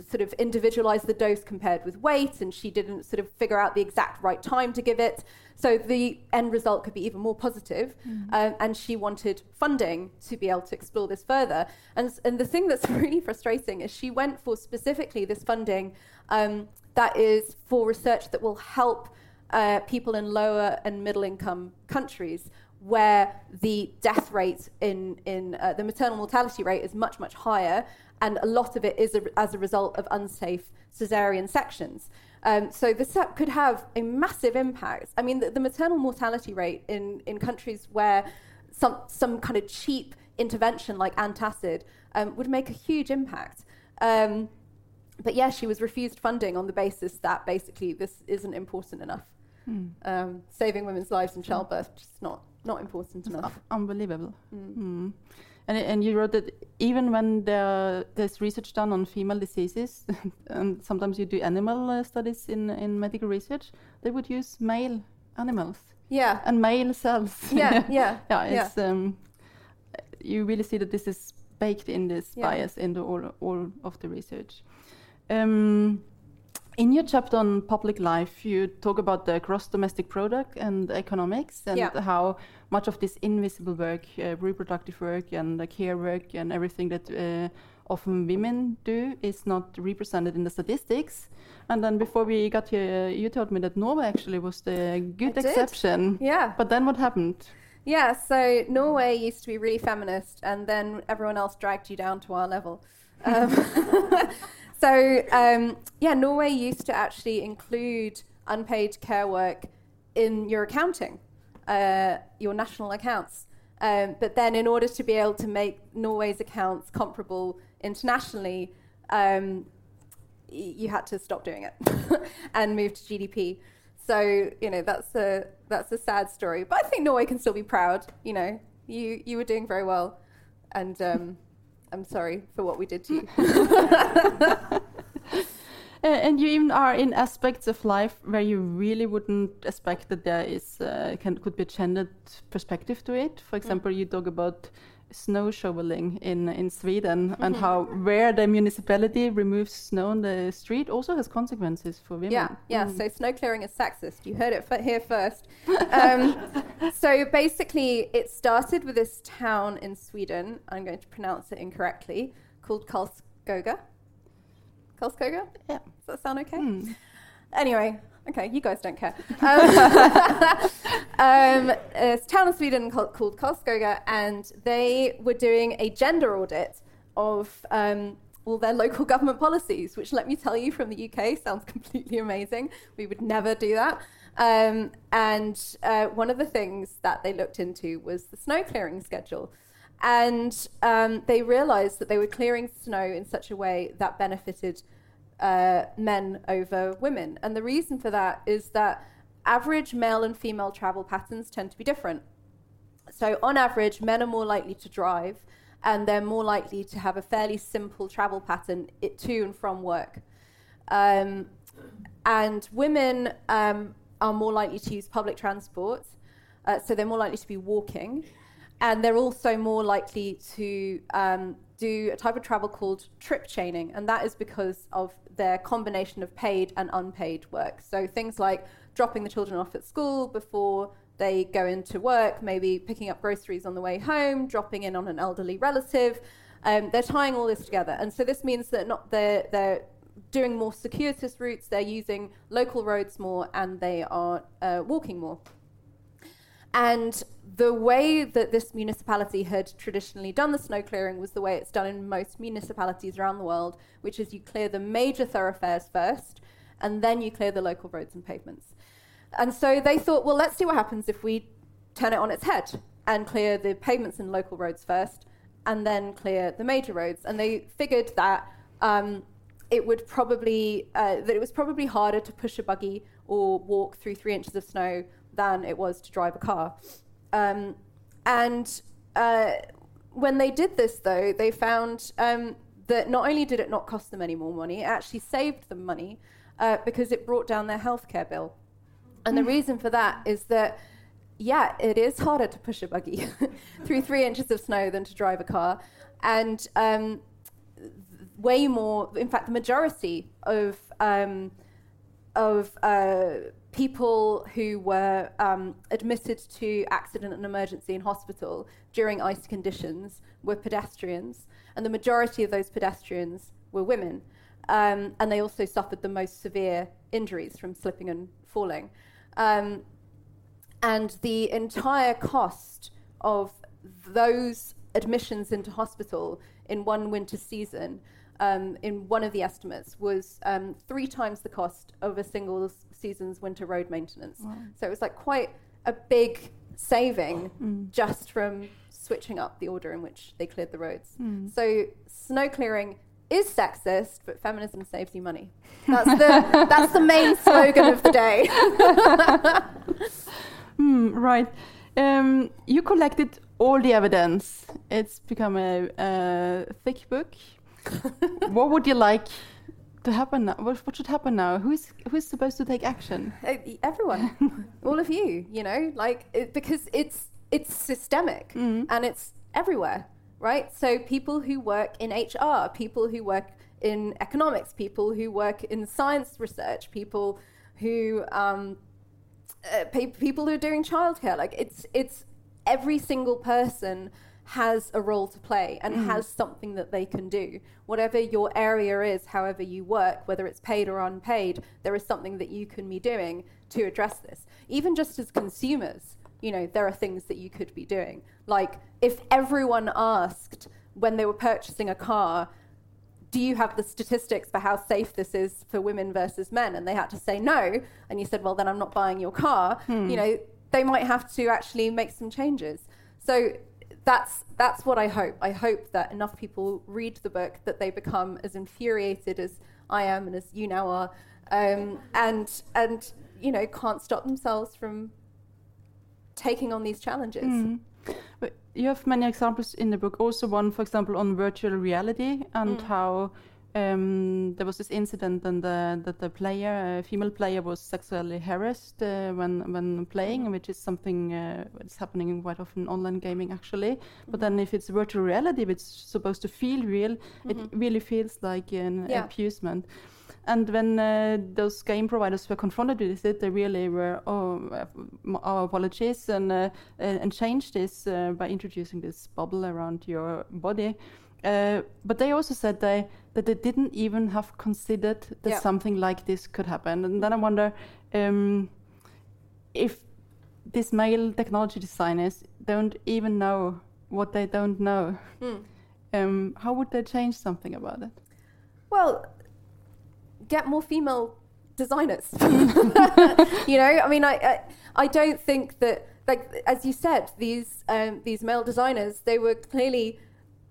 sort of individualize the dose compared with weight, and she didn't sort of figure out the exact right time to give it. So the end result could be even more positive. Mm-hmm. Um, and she wanted funding to be able to explore this further. And, and the thing that's really frustrating is she went for specifically this funding um, that is for research that will help uh, people in lower and middle income countries where the death rate in, in uh, the maternal mortality rate is much, much higher. And a lot of it is a, as a result of unsafe cesarean sections. Um, so this could have a massive impact. I mean, the, the maternal mortality rate in, in countries where some, some kind of cheap intervention like antacid um, would make a huge impact. Um, but yeah, she was refused funding on the basis that basically this isn't important enough. Hmm. Um, saving women's lives in childbirth just not not important enough. Unbelievable. Mm. Mm. And, and you wrote that even when there, there's research done on female diseases, and sometimes you do animal uh, studies in, in medical research, they would use male animals Yeah, and male cells. yeah, yeah, yeah, yeah. it's um, you really see that this is baked in this Yeah. bias into all all of the research. Um, in your chapter on public life, you talk about the gross domestic product and economics, and Yeah. how much of this invisible work, uh, reproductive work, and care work, and everything that uh, often women do is not represented in the statistics. And then before we got here, you told me that Norway actually was the good exception. yeah. But then what happened? Yeah, so Norway used to be really feminist, and then everyone else dragged you down to our level. Um, so, um, yeah, Norway used to actually include unpaid care work in your accounting, uh, your national accounts. Um, but then, in order to be able to make Norway's accounts comparable internationally, um, you had to stop doing it and move to GDP. So you know that's a that's a sad story, but I think Norway can still be proud. You know, you you were doing very well, and um, I'm sorry for what we did to you. Uh, and you even are in aspects of life where you really wouldn't expect that there is uh, can could be a gendered perspective to it. For example, you talk about snow shoveling in in Sweden and how where the municipality removes snow on the street also has consequences for women. Yeah, yeah. Mm. So snow clearing is sexist. You heard it f- here first. Um, so basically, it started with this town in Sweden. I'm going to pronounce it incorrectly, called Karlskoga. Karlskoga? Yeah. Does that sound okay? Mm. Anyway, okay, you guys don't care. Um, um, a town in Sweden called, called Karlskoga, and they were doing a gender audit of um, all their local government policies, which, let me tell you, from the UK sounds completely amazing. We would never do that. Um, and uh, one of the things that they looked into was the snow clearing schedule. And um, they realized that they were clearing snow in such a way that benefited uh, men over women. And the reason for that is that average male and female travel patterns tend to be different. So, on average, men are more likely to drive and they're more likely to have a fairly simple travel pattern to and from work. Um, and women um, are more likely to use public transport. uh, so they're more likely to be walking, and they're also more likely to um, do a type of travel called trip chaining, and that is because of their combination of paid and unpaid work. So things like dropping the children off at school before they go into work, maybe picking up groceries on the way home, dropping in on an elderly relative. Um, they're tying all this together, and so this means that not they're they're doing more circuitous routes, they're using local roads more, and they are uh, walking more. And the way that this municipality had traditionally done the snow clearing was the way it's done in most municipalities around the world, which is you clear the major thoroughfares first, and then you clear the local roads and pavements. And so they thought, well, let's see what happens if we turn it on its head and clear the pavements and local roads first, and then clear the major roads. And they figured that um, it would probably uh, that it was probably harder to push a buggy or walk through three inches of snow than it was to drive a car. Um, and uh, when they did this, though, they found um, that not only did it not cost them any more money, it actually saved them money uh, because it brought down their healthcare bill. And the reason for that is that, yeah, it is harder to push a buggy through three inches of snow than to drive a car. And um, way more, in fact, the majority of, um, of uh, people who were um, admitted to accident and emergency in hospital during ice conditions were pedestrians. And the majority of those pedestrians were women. Um, and they also suffered the most severe injuries from slipping and falling. Um, and the entire cost of those admissions into hospital in one winter season, um, in one of the estimates, was um, three times the cost of a single season's winter road maintenance. So it was like quite a big saving just from switching up the order in which they cleared the roads. So snow clearing is sexist, but feminism saves you money. That's the that's the main slogan of the day. Hmm, right. Um, you collected all the evidence. It's become a, a thick book. what would you like to happen now? What, what should happen now? Who's who's supposed to take action? Uh, Everyone, all of you, you know, like it, because it's it's systemic and it's everywhere, right? So people who work in HR, people who work in economics, people who work in science research, people who um, uh, pe- people who are doing childcare. Like it's it's every single person has a role to play and mm. has something that they can do. Whatever your area is, however you work, whether it's paid or unpaid, there is something that you can be doing to address this. Even just as consumers, you know, there are things that you could be doing. Like if everyone asked when they were purchasing a car, do you have the statistics for how safe this is for women versus men? And they had to say no. And you said, well, then I'm not buying your car. Hmm. You know, they might have to actually make some changes. So that's that's what I hope. I hope that enough people read the book that they become as infuriated as I am and as you now are, um, and and you know can't stop themselves from taking on these challenges. But you have many examples in the book. Also, one, for example, on virtual reality and how um, there was this incident and the, that the player, a female player, was sexually harassed uh, when when playing, which is something uh, that's happening quite often in online gaming, actually. But then, if it's virtual reality, if it's supposed to feel real, it really feels like an Yeah. abusement. And when uh, those game providers were confronted with it, they really were, oh, uh, our apologies, and uh, uh, and changed this uh, by introducing this bubble around your body. Uh, but they also said they, that they didn't even have considered that Yeah. something like this could happen. And then I wonder um, if these male technology designers don't even know what they don't know. Um, how would they change something about it? Well, get more female designers. you know, I mean, I, I, I don't think that, like as you said, these um, these male designers, they were clearly,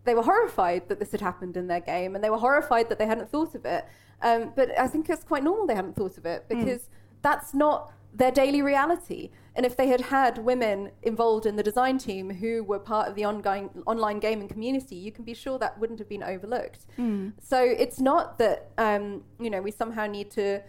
they were horrified that this had happened in their game, and they were horrified that they hadn't thought of it. Um, but I think it's quite normal they hadn't thought of it because that's not their daily reality. And if they had had women involved in the design team who were part of the ongoing online gaming community, you can be sure that wouldn't have been overlooked. So it's not that um, you know we somehow need to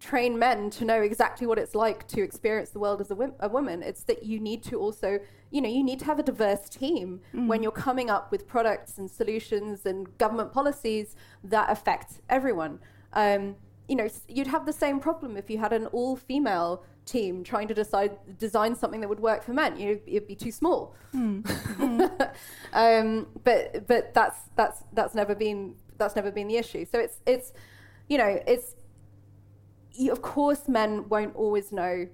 train men to know exactly what it's like to experience the world as a, woman. It's that you need to also, you know, you need to have a diverse team when you're coming up with products and solutions and government policies that affect everyone. Um, you know, you'd have the same problem if you had an all-female team trying to decide design something that would work for men. You know, it'd be too small. um, but but that's that's that's never been that's never been the issue. So it's it's you know it's you, of course men won't always know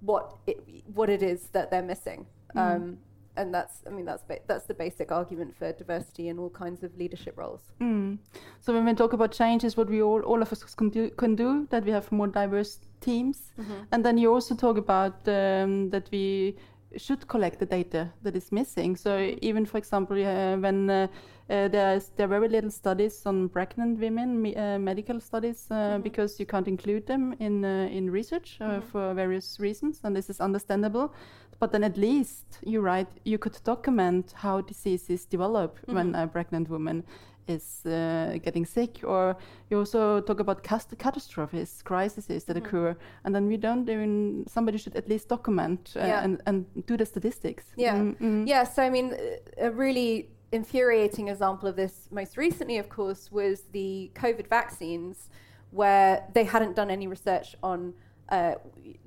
what it, what it is that they're missing. Um, and that's I mean that's ba- that's the basic argument for diversity in all kinds of leadership roles. Mm. So when we talk about changes, what we all, all of us can do, can do, that we have more diverse teams, and then you also talk about um, that we should collect the data that is missing. So even, for example, uh, when uh, uh, there's there are very little studies on pregnant women, me, uh, medical studies, uh, because you can't include them in uh, in research uh, for various reasons, and this is understandable. But then at least you write you could document how diseases develop when a pregnant woman is uh, getting sick, or you also talk about cast- catastrophes, crises that occur, and then we don't even. Somebody should at least document uh, Yeah. and and do the statistics. Yeah. Mm, mm. Yeah, so I mean, a really infuriating example of this most recently, of course, was the COVID vaccines, where they hadn't done any research on uh,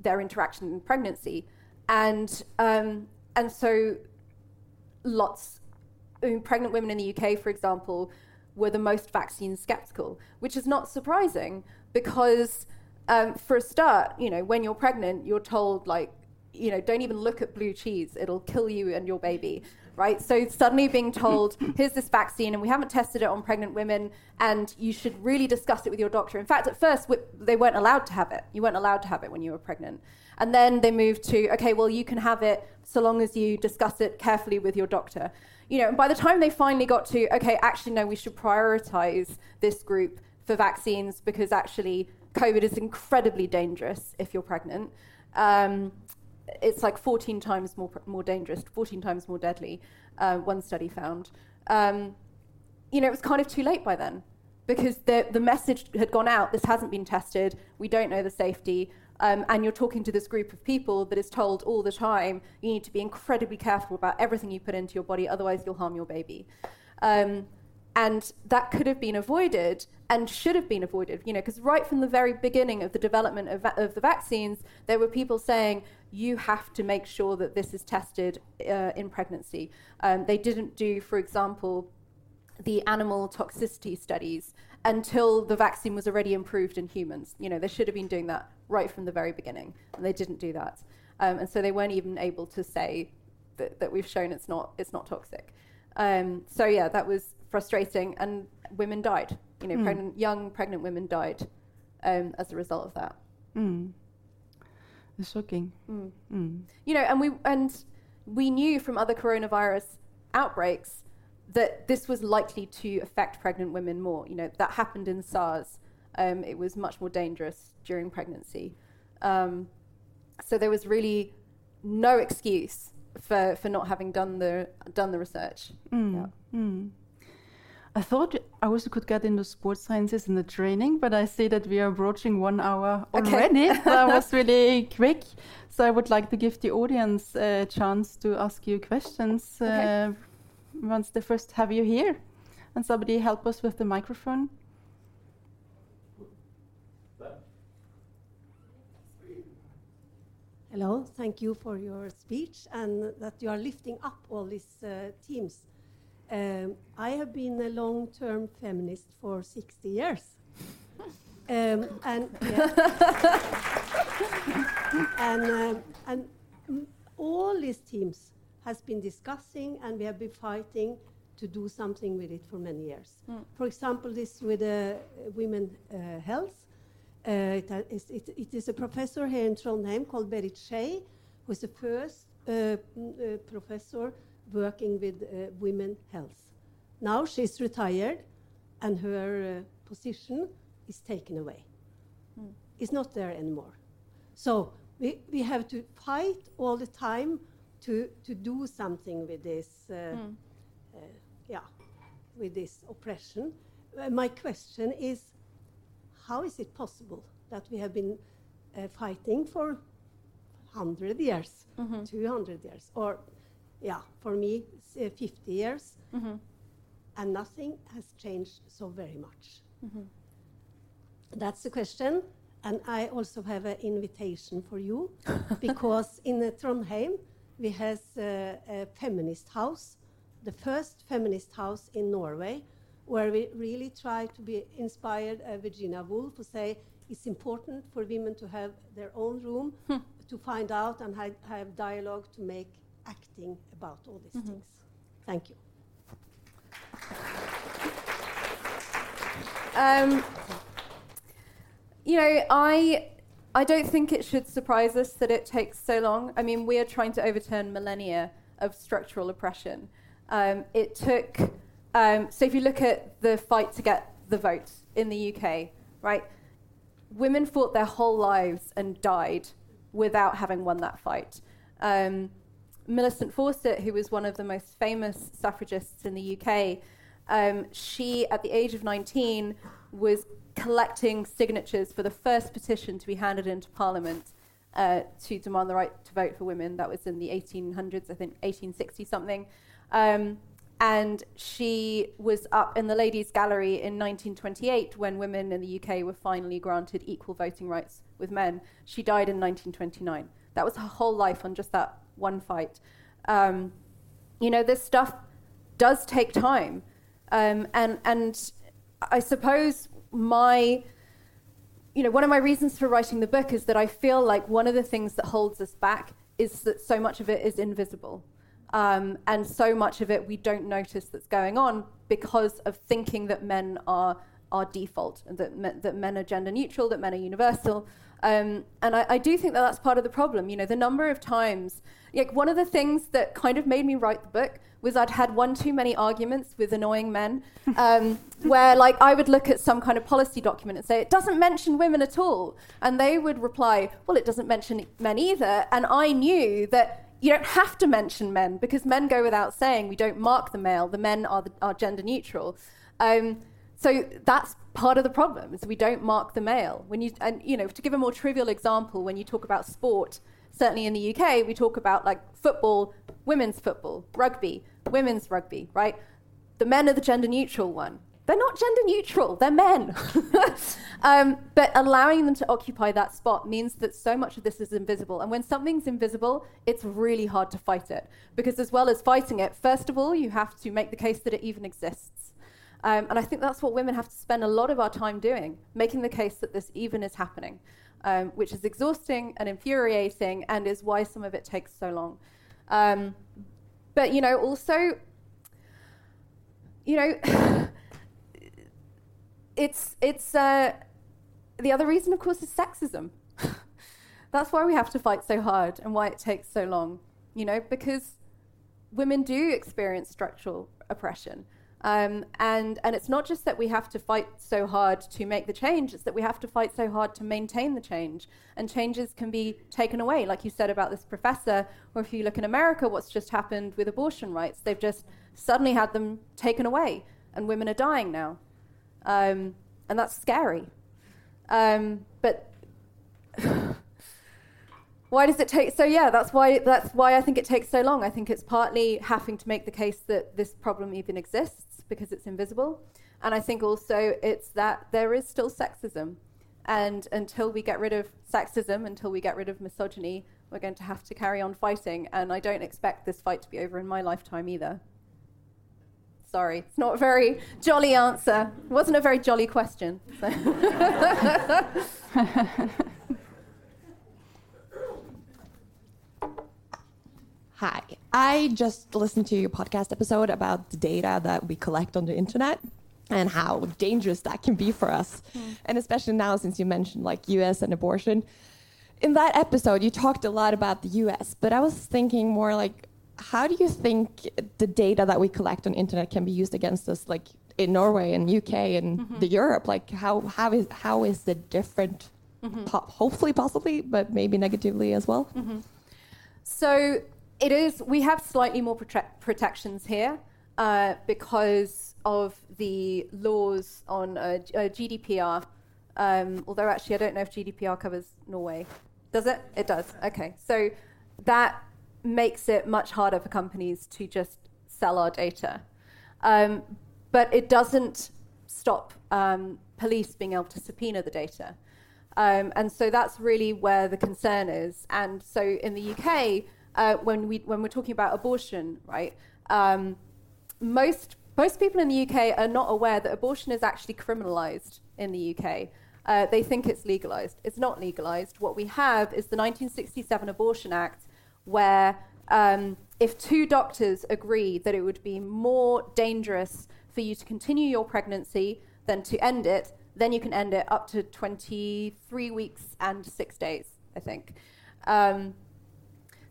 their interaction in pregnancy. And, um, and so lots, I mean, pregnant women in the UK, for example, were the most vaccine skeptical, which is not surprising because, um, for a start, you know, when you're pregnant, you're told, like, you know, don't even look at blue cheese, it'll kill you and your baby, right? So suddenly being told, here's this vaccine, and we haven't tested it on pregnant women, and you should really discuss it with your doctor. In fact, at first, they weren't allowed to have it. You weren't allowed to have it when you were pregnant. And then they moved to, okay, well, you can have it so long as you discuss it carefully with your doctor. You know, by the time they finally got to, okay, actually, no, we should prioritize this group for vaccines because actually COVID is incredibly dangerous if you're pregnant. Um, it's like 14 times more, more dangerous, 14 times more deadly, uh, one study found. Um, you know, it was kind of too late by then because the, the message had gone out this hasn't been tested, we don't know the safety. Um, and you're talking to this group of people that is told all the time you need to be incredibly careful about everything you put into your body, otherwise, you'll harm your baby. Um, and that could have been avoided and should have been avoided, you know, because right from the very beginning of the development of, va- of the vaccines, there were people saying, you have to make sure that this is tested uh, in pregnancy. Um, they didn't do, for example, the animal toxicity studies until the vaccine was already improved in humans. You know, they should have been doing that right from the very beginning, and they didn't do that. Um, and so they weren't even able to say that, that we've shown it's not it's not toxic. Um, so yeah, that was frustrating, and women died. You know, pregnant, young pregnant women died um, as a result of that. Mm. It's shocking. Mm. you know, and we and we knew from other coronavirus outbreaks that this was likely to affect pregnant women more. You know, that happened in SARS. Um, it was much more dangerous during pregnancy. Um, so there was really no excuse for, for not having done the done the research. Yeah. Mm. I thought I also could get into sports sciences in the training, but I see that we are approaching one hour Okay. already. that was really quick. So I would like to give the audience a chance to ask you questions Okay. uh, once they first have you here. And somebody help us with the microphone. Hello, thank you for your speech and that you are lifting up all these uh, teams. Um, I have been a long term feminist for 60 years. Um, and and, um, and mm, all these teams has been discussing and we have been fighting to do something with it for many years. For example, this with uh, women uh, health. Uh, it, it, it is a professor here in Trondheim called Berit Schei, who is the first uh, mm, uh, professor working with uh, women health. Now she's retired, and her uh, position is taken away. It's not there anymore. So we, we have to fight all the time to, to do something with this, uh, uh, yeah, with this oppression. My question is, how is it possible that we have been uh, fighting for 100 years, 200 years, or yeah, for me, s- uh, 50 years, and nothing has changed so very much. That's the question. And I also have an invitation for you because in uh, Trondheim we have uh, a feminist house, the first feminist house in Norway, where we really try to be inspired uh, Virginia Woolf to say it's important for women to have their own room to find out and ha- have dialogue to make acting about all these things. Thank you. Um, you know, I I don't think it should surprise us that it takes so long. I mean, we are trying to overturn millennia of structural oppression. Um, it took. Um, so if you look at the fight to get the vote in the UK, right? Women fought their whole lives and died without having won that fight. Um, Millicent Fawcett, who was one of the most famous suffragists in the UK, um, she, at the age of 19, was collecting signatures for the first petition to be handed into Parliament uh, to demand the right to vote for women. That was in the 1800s, I think 1860 something. Um, and she was up in the Ladies' Gallery in 1928 when women in the UK were finally granted equal voting rights with men. She died in 1929. That was her whole life on just that one fight. Um, you know, this stuff does take time. Um, and, and I suppose my, you know, one of my reasons for writing the book is that I feel like one of the things that holds us back is that so much of it is invisible. Um, and so much of it we don't notice that's going on because of thinking that men are are default and that me- that men are gender neutral, that men are universal. Um, and I, I do think that that's part of the problem. You know, the number of times, like one of the things that kind of made me write the book was I'd had one too many arguments with annoying men, um, where like I would look at some kind of policy document and say it doesn't mention women at all, and they would reply, well, it doesn't mention men either, and I knew that you don't have to mention men because men go without saying. We don't mark the male. The men are, the, are gender neutral. Um, so that's part of the problem is we don't mark the male. When you and you know to give a more trivial example, when you talk about sport, certainly in the UK, we talk about like football, women's football, rugby, women's rugby, right? The men are the gender neutral one. They're not gender neutral, they're men. um, but allowing them to occupy that spot means that so much of this is invisible. And when something's invisible, it's really hard to fight it. Because as well as fighting it, first of all, you have to make the case that it even exists. Um, and I think that's what women have to spend a lot of our time doing, making the case that this even is happening, um, which is exhausting and infuriating and is why some of it takes so long. Um, but, you know, also, you know, it's it's uh, the other reason, of course, is sexism. That's why we have to fight so hard and why it takes so long. You know, because women do experience structural oppression. Um, and, and it's not just that we have to fight so hard to make the change, it's that we have to fight so hard to maintain the change. And changes can be taken away, like you said about this professor, or if you look in America, what's just happened with abortion rights, they've just suddenly had them taken away, and women are dying now. Um, and that's scary. Um, but why does it take so yeah that's why that's why i think it takes so long. I think it's partly having to make the case that this problem even exists because it's invisible. And i think also it's that there is still sexism. And until we get rid of sexism until we get rid of misogyny we're going to have to carry on fighting. And i don't expect this fight to be over in my lifetime either sorry it's not a very jolly answer it wasn't a very jolly question so. Hi. I just listened to your podcast episode about the data that we collect on the internet and how dangerous that can be for us. Hmm. And especially now since you mentioned like US and abortion. In that episode you talked a lot about the US, but I was thinking more like how do you think the data that we collect on internet can be used against us like in Norway and UK and the Europe? Like how how is how is it different? Po- hopefully possibly, but maybe negatively as well. So it is. We have slightly more prote- protections here uh, because of the laws on uh, G- uh, GDPR Um, although actually, I don't know if GDPR covers Norway. Does it? It does. Okay, so that makes it much harder for companies to just sell our data. Um, but it doesn't stop um, police being able to subpoena the data. Um, and so that's really where the concern is. And so in the UK, uh, when, we, when we're talking about abortion, right, um, most, most people in the UK are not aware that abortion is actually criminalized in the UK. Uh, they think it's legalized. It's not legalized. What we have is the 1967 Abortion Act, where um, if two doctors agree that it would be more dangerous for you to continue your pregnancy than to end it, then you can end it up to 23 weeks and six days, I think. Um,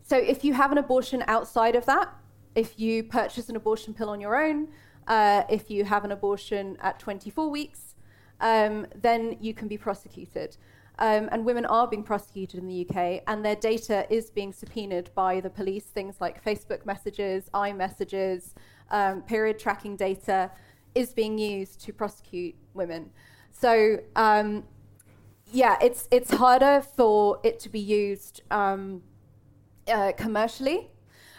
so if you have an abortion outside of that, if you purchase an abortion pill on your own, uh, if you have an abortion at 24 weeks, um, then you can be prosecuted. Um, and women are being prosecuted in the UK, and their data is being subpoenaed by the police, things like Facebook messages, iMessages, um, period tracking data is being used to prosecute women. So, um, yeah, it's, it's harder for it to be used um, uh, commercially.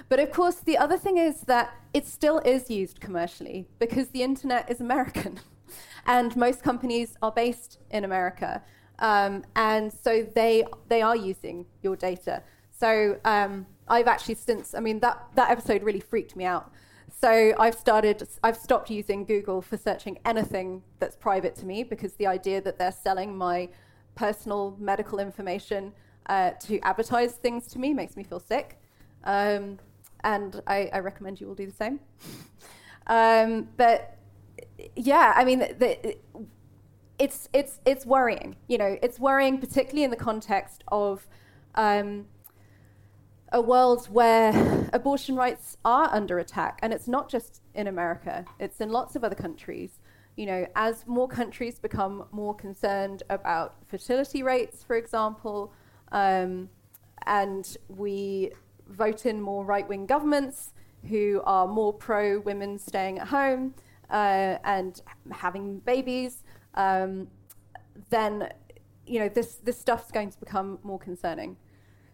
But of course, the other thing is that it still is used commercially because the internet is American. and most companies are based in America. Um, and so they, they are using your data. So um, I've actually since, I mean, that, that episode really freaked me out. So I've started, I've stopped using Google for searching anything that's private to me because the idea that they're selling my personal medical information uh, to advertise things to me makes me feel sick. Um, and I, I, recommend you all do the same. Um, but yeah, I mean, the, the, it's it's it's worrying. You know, it's worrying particularly in the context of um, a world where abortion rights are under attack, and it's not just in America; it's in lots of other countries. You know, as more countries become more concerned about fertility rates, for example, um, and we vote in more right-wing governments who are more pro women staying at home uh, and having babies, um, then you know this this stuff's going to become more concerning.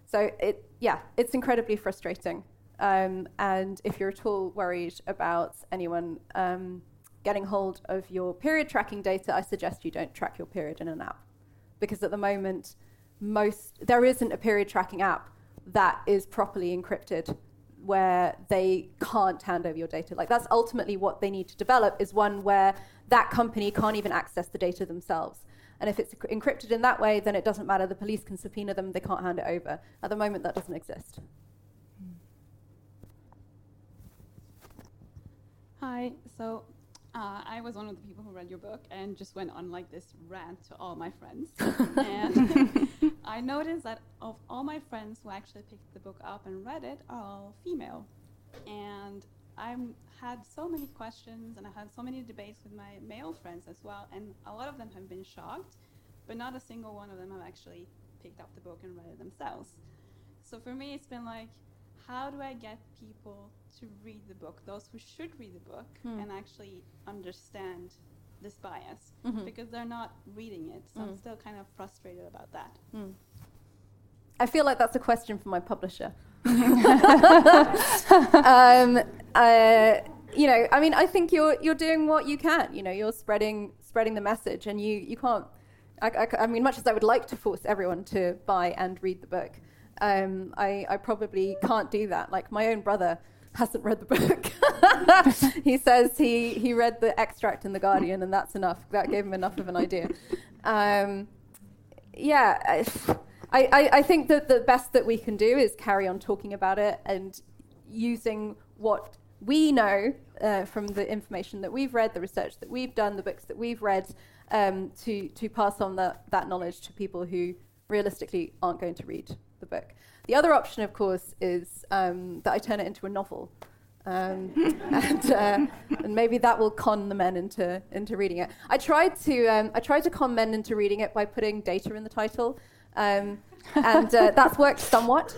So it yeah, it's incredibly frustrating. Um, and if you're at all worried about anyone um, getting hold of your period tracking data, I suggest you don't track your period in an app, because at the moment, most there isn't a period tracking app that is properly encrypted where they can't hand over your data. Like that's ultimately what they need to develop is one where that company can't even access the data themselves. And if it's encrypted in that way, then it doesn't matter. The police can subpoena them, they can't hand it over. At the moment, that doesn't exist. Hi. So uh, I was one of the people who read your book and just went on like this rant to all my friends. and I noticed that of all my friends who actually picked the book up and read it are all female. And I had so many questions and I had so many debates with my male friends as well. And a lot of them have been shocked, but not a single one of them have actually picked up the book and read it themselves. So for me, it's been like, how do I get people to read the book, those who should read the book, mm. and actually understand this bias? Mm-hmm. Because they're not reading it. So mm. I'm still kind of frustrated about that. Mm. I feel like that's a question for my publisher. um, uh, you know, I mean, I think you're you're doing what you can. You know, you're spreading spreading the message, and you you can't. I, I, I mean, much as I would like to force everyone to buy and read the book, um, I, I probably can't do that. Like my own brother hasn't read the book. he says he, he read the extract in The Guardian, and that's enough. That gave him enough of an idea. Um, yeah, I, I, I think that the best that we can do is carry on talking about it and using what we know uh, from the information that we've read, the research that we've done, the books that we've read, um, to, to pass on the, that knowledge to people who realistically aren't going to read the book. The other option, of course, is um, that I turn it into a novel. Um, and, uh, and, maybe that will con the men into, into reading it. I tried, to, um, I tried to con men into reading it by putting data in the title, um, and uh, that's worked somewhat.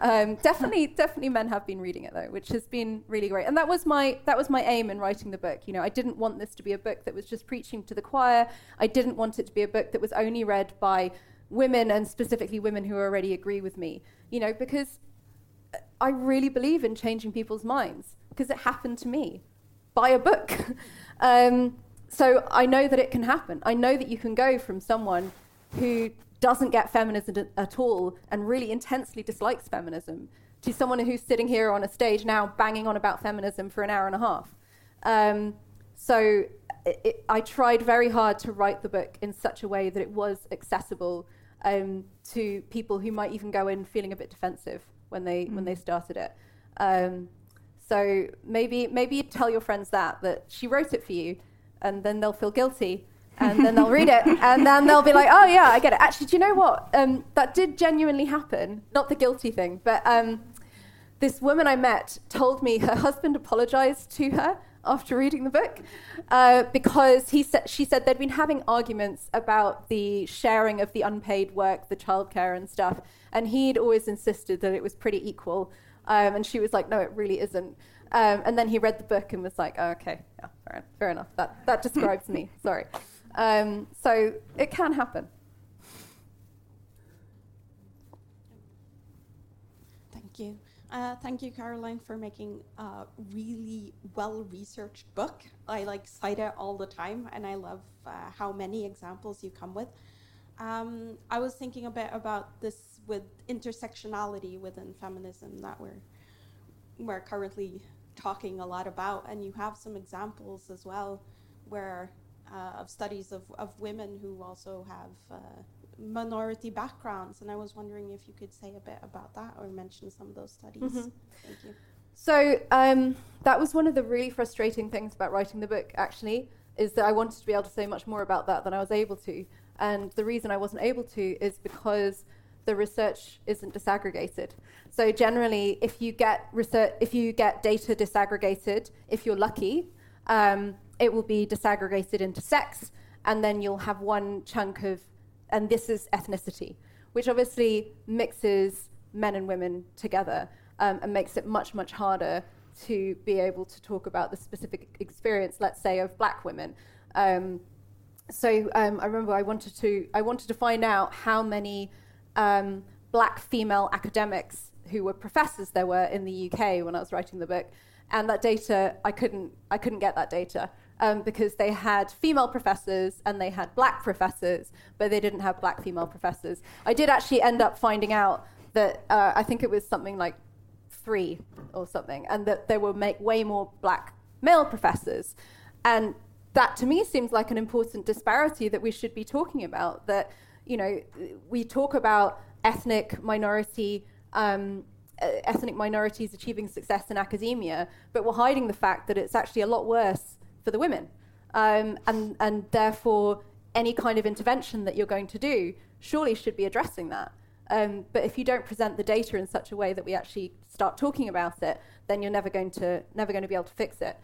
um, definitely, definitely, men have been reading it though, which has been really great. And that was my that was my aim in writing the book. You know, I didn't want this to be a book that was just preaching to the choir. I didn't want it to be a book that was only read by women and specifically women who already agree with me. You know, because I really believe in changing people's minds because it happened to me by a book. um, so I know that it can happen. I know that you can go from someone who doesn't get feminism at all and really intensely dislikes feminism to someone who's sitting here on a stage now banging on about feminism for an hour and a half. Um, so it, it, I tried very hard to write the book in such a way that it was accessible um, to people who might even go in feeling a bit defensive when they mm. when they started it. Um, so maybe maybe tell your friends that that she wrote it for you, and then they'll feel guilty, and then they'll read it, and then they'll be like, oh yeah, I get it. Actually, do you know what? Um, that did genuinely happen. Not the guilty thing, but um, this woman I met told me her husband apologized to her after reading the book uh, because he said she said they'd been having arguments about the sharing of the unpaid work, the childcare and stuff, and he'd always insisted that it was pretty equal, um, and she was like, no, it really isn't. Um, and then he read the book and was like, oh, okay, yeah, fair, fair, enough. That that describes me. Sorry. Um, so it can happen. Thank you. Uh, thank you, Caroline, for making a really well-researched book. I like cite it all the time, and I love uh, how many examples you come with. Um, I was thinking a bit about this with intersectionality within feminism that we're we're currently talking a lot about, and you have some examples as well, where uh, of studies of, of women who also have uh, minority backgrounds, and I was wondering if you could say a bit about that or mention some of those studies. Mm-hmm. Thank you. So um, that was one of the really frustrating things about writing the book. Actually, is that I wanted to be able to say much more about that than I was able to, and the reason I wasn't able to is because the research isn't disaggregated. So generally, if you get research, if you get data disaggregated, if you're lucky, um, it will be disaggregated into sex, and then you'll have one chunk of and this is ethnicity, which obviously mixes men and women together um, and makes it much, much harder to be able to talk about the specific experience, let's say, of black women. Um, so um, I remember I wanted to I wanted to find out how many um, black female academics who were professors there were in the UK when I was writing the book, and that data I couldn't I couldn't get that data um, because they had female professors and they had black professors, but they didn't have black female professors. I did actually end up finding out that uh, I think it was something like three or something, and that there were make way more black male professors. And that to me seems like an important disparity that we should be talking about. That, you know, we talk about ethnic minority. Um, ethnic minorities achieving success in academia, but we're hiding the fact that it's actually a lot worse for the women. Um, and, and therefore, any kind of intervention that you're going to do surely should be addressing that. Um, but if you don't present the data in such a way that we actually start talking about it, then you're never going to never going to be able to fix it.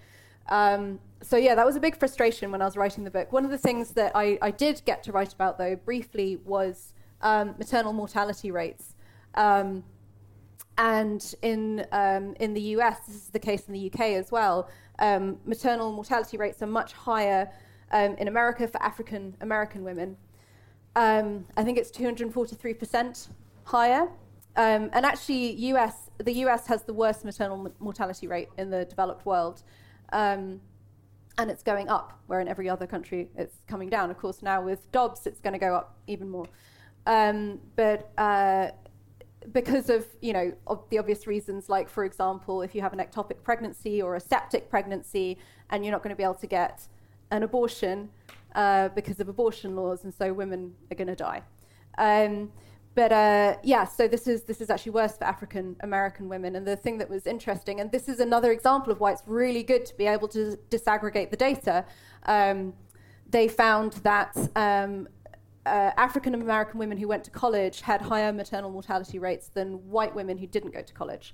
Um, so yeah, that was a big frustration when I was writing the book. One of the things that I, I did get to write about though briefly was um, maternal mortality rates. Um, and in um, in the US, this is the case in the UK as well um, maternal mortality rates are much higher um, in America for African American women. Um, I think it's 243% higher. Um, and actually, US, the US has the worst maternal m- mortality rate in the developed world. Um, and it's going up, where in every other country it's coming down. Of course, now with Dobbs, it's going to go up even more. Um, but uh, because of you know of the obvious reasons like for example if you have an ectopic pregnancy or a septic pregnancy and you're not going to be able to get an abortion uh, because of abortion laws and so women are going to die. Um, but uh, yeah so this is this is actually worse for african american women. And the thing that was interesting and this is another example of why it's really good to be able to disaggregate the data um, they found that um, uh, African American women who went to college had higher maternal mortality rates than white women who didn't go to college.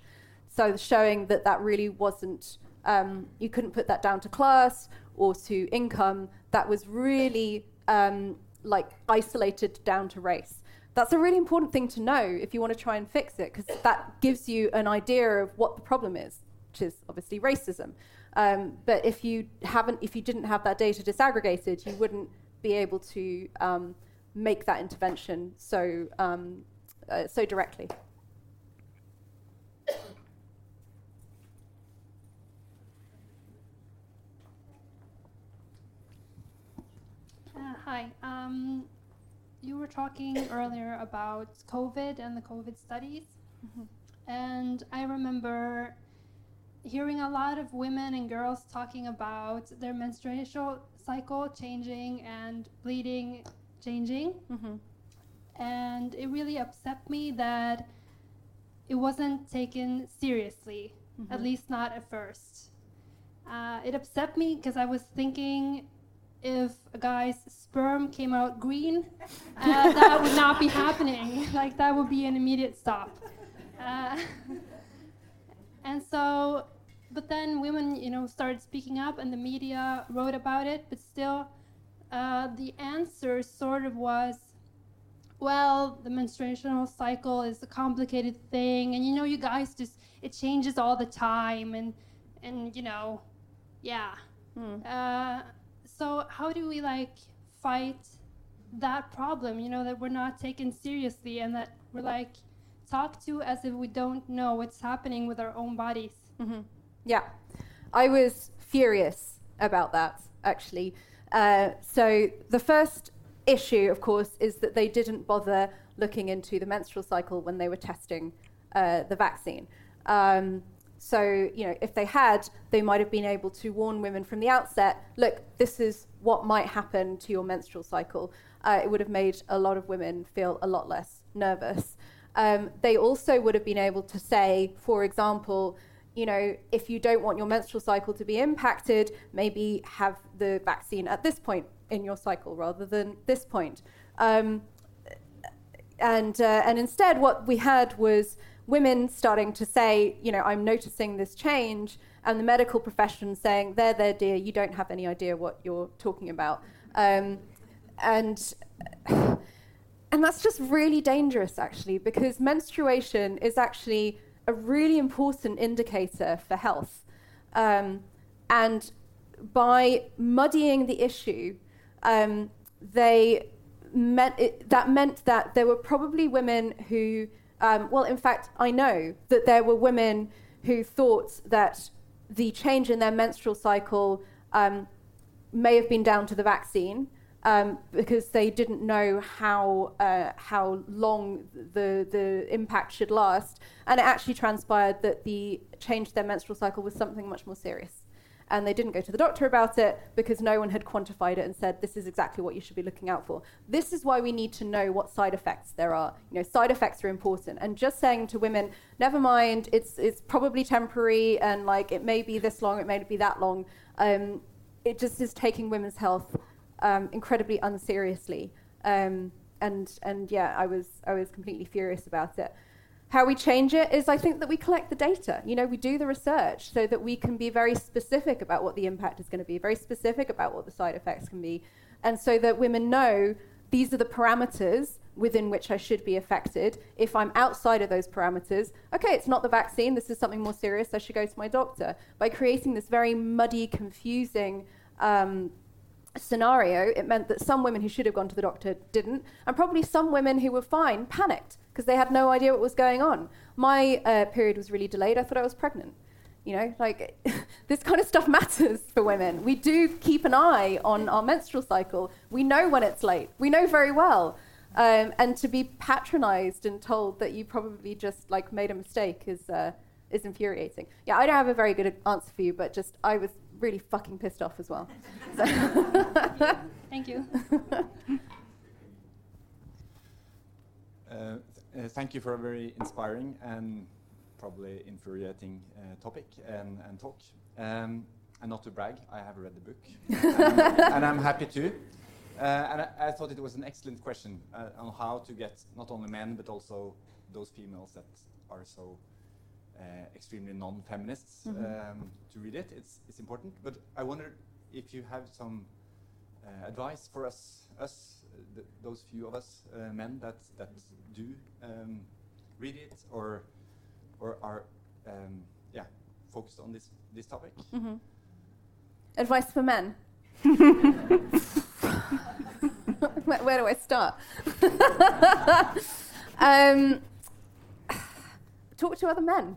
So showing that that really wasn't, um, you couldn't put that down to class or to income. That was really um, like isolated down to race. that's a really important thing to know if you want to try and fix it, because that gives you an idea of what the problem is, which is obviously racism. Um, but if you haven't, if you didn't have that data disaggregated, you wouldn't be able to um, make that intervention so um, uh, so directly. Uh, hi. Um, you were talking earlier about COVID and the COVID studies. And I remember hearing a lot of women and girls talking about their menstrual cycle changing and bleeding changing. And it really upset me that it wasn't taken seriously, at least not at first. Uh, it upset me because I was thinking if a guy's sperm came out green, uh, that would not be happening. Like that would be an immediate stop. Uh, and so, but then women, you know, started speaking up, and the media wrote about it. But still, uh, the answer sort of was, well, the menstruational cycle is a complicated thing, and you know, you guys just it changes all the time, and and you know, yeah. Uh, so how do we like fight that problem you know that we're not taken seriously and that we're like talked to as if we don't know what's happening with our own bodies Yeah, I was furious about that actually. Uh, so the first issue, of course, is that they didn't bother looking into the menstrual cycle when they were testing uh, the vaccine. Um, so you know, if they had, they might have been able to warn women from the outset. Look, this is what might happen to your menstrual cycle. Uh, it would have made a lot of women feel a lot less nervous. Um, they also would have been able to say, for example, you know, if you don't want your menstrual cycle to be impacted, maybe have the vaccine at this point in your cycle rather than this point. Um, and uh, and instead, what we had was women starting to say, you know, I'm noticing this change, and the medical profession saying, there, there, dear, you don't have any idea what you're talking about, um, and and that's just really dangerous, actually, because menstruation is actually a really important indicator for health. Um, and by muddying the issue, um, they meant it, that meant that there were probably women who, um, well, in fact, I know that there were women who thought that the change in their menstrual cycle um, may have been down to the vaccine um, because they didn't know how uh, how long the the impact should last, and it actually transpired that the change to their menstrual cycle was something much more serious, and they didn't go to the doctor about it because no one had quantified it and said this is exactly what you should be looking out for. This is why we need to know what side effects there are. You know, side effects are important, and just saying to women, never mind, it's it's probably temporary, and like it may be this long, it may be that long. Um, it just is taking women's health um, incredibly unseriously. Um, and and yeah, I was I was completely furious about it. How we change it is, I think, that we collect the data. You know, we do the research so that we can be very specific about what the impact is going to be, very specific about what the side effects can be, and so that women know these are the parameters within which I should be affected. If I'm outside of those parameters, okay, it's not the vaccine. This is something more serious. I should go to my doctor. By creating this very muddy, confusing um, scenario, it meant that some women who should have gone to the doctor didn't, and probably some women who were fine panicked because they had no idea what was going on. My uh, period was really delayed. I thought I was pregnant. You know, like this kind of stuff matters for women. We do keep an eye on our menstrual cycle. We know when it's late. We know very well. Um, and to be patronized and told that you probably just like made a mistake is uh, is infuriating. Yeah, I don't have a very good answer for you, but just I was really fucking pissed off as well. So thank you Uh, th- uh, thank you for a very inspiring and probably infuriating uh, topic and, and talk. Um, and not to brag, I have read the book, um, and I'm happy to. Uh, and I, I thought it was an excellent question uh, on how to get not only men but also those females that are so uh, extremely non-feminists um, to read it. It's, it's important. But I wonder if you have some uh, advice for us, us th those few of us uh, men that that do um, read it or or are um, yeah focused on this this topic. Mhm. Advice for men. where, where do I start? um, talk to other men.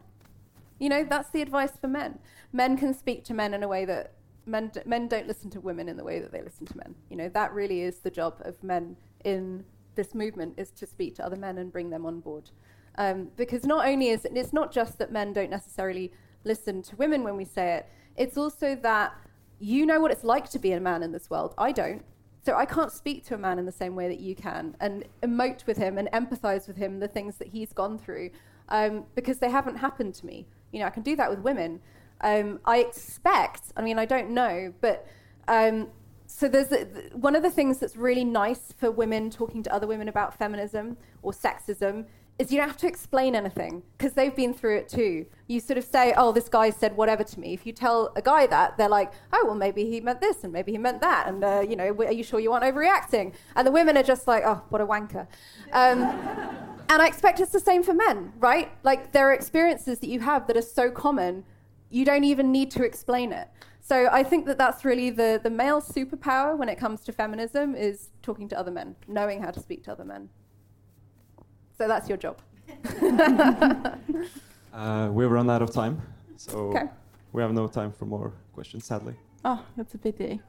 You know, that's the advice for men. Men can speak to men in a way that men, d- men don't listen to women in the way that they listen to men. You know, that really is the job of men in this movement is to speak to other men and bring them on board. Um, because not only is it, it's not just that men don't necessarily listen to women when we say it, it's also that you know what it's like to be a man in this world. I don't. So I can't speak to a man in the same way that you can and emote with him and empathize with him the things that he's gone through um, because they haven't happened to me. You know, I can do that with women. Um, I expect, I mean, I don't know, but um, so there's a, one of the things that's really nice for women talking to other women about feminism or sexism is you don't have to explain anything because they've been through it too. You sort of say, "Oh, this guy said whatever to me." If you tell a guy that, they're like, "Oh, well, maybe he meant this and maybe he meant that," and uh, you know, are you sure you aren't overreacting? And the women are just like, "Oh, what a wanker." Um, and I expect it's the same for men, right? Like there are experiences that you have that are so common, you don't even need to explain it. So I think that that's really the the male superpower when it comes to feminism is talking to other men, knowing how to speak to other men. So that's your job. Uh, we've run out of time, so Okay. we have no time for more questions, sadly. Oh, that's a pity.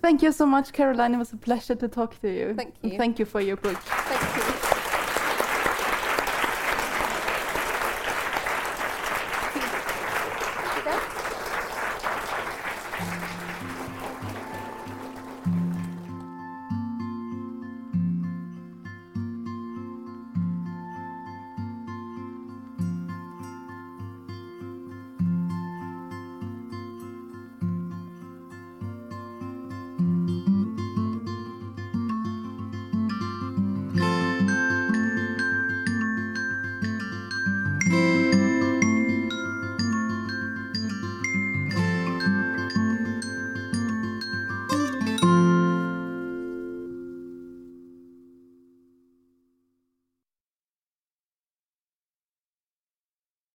Thank you so much, Caroline. It was a pleasure to talk to you. Thank And you. thank you for your book. Thank you.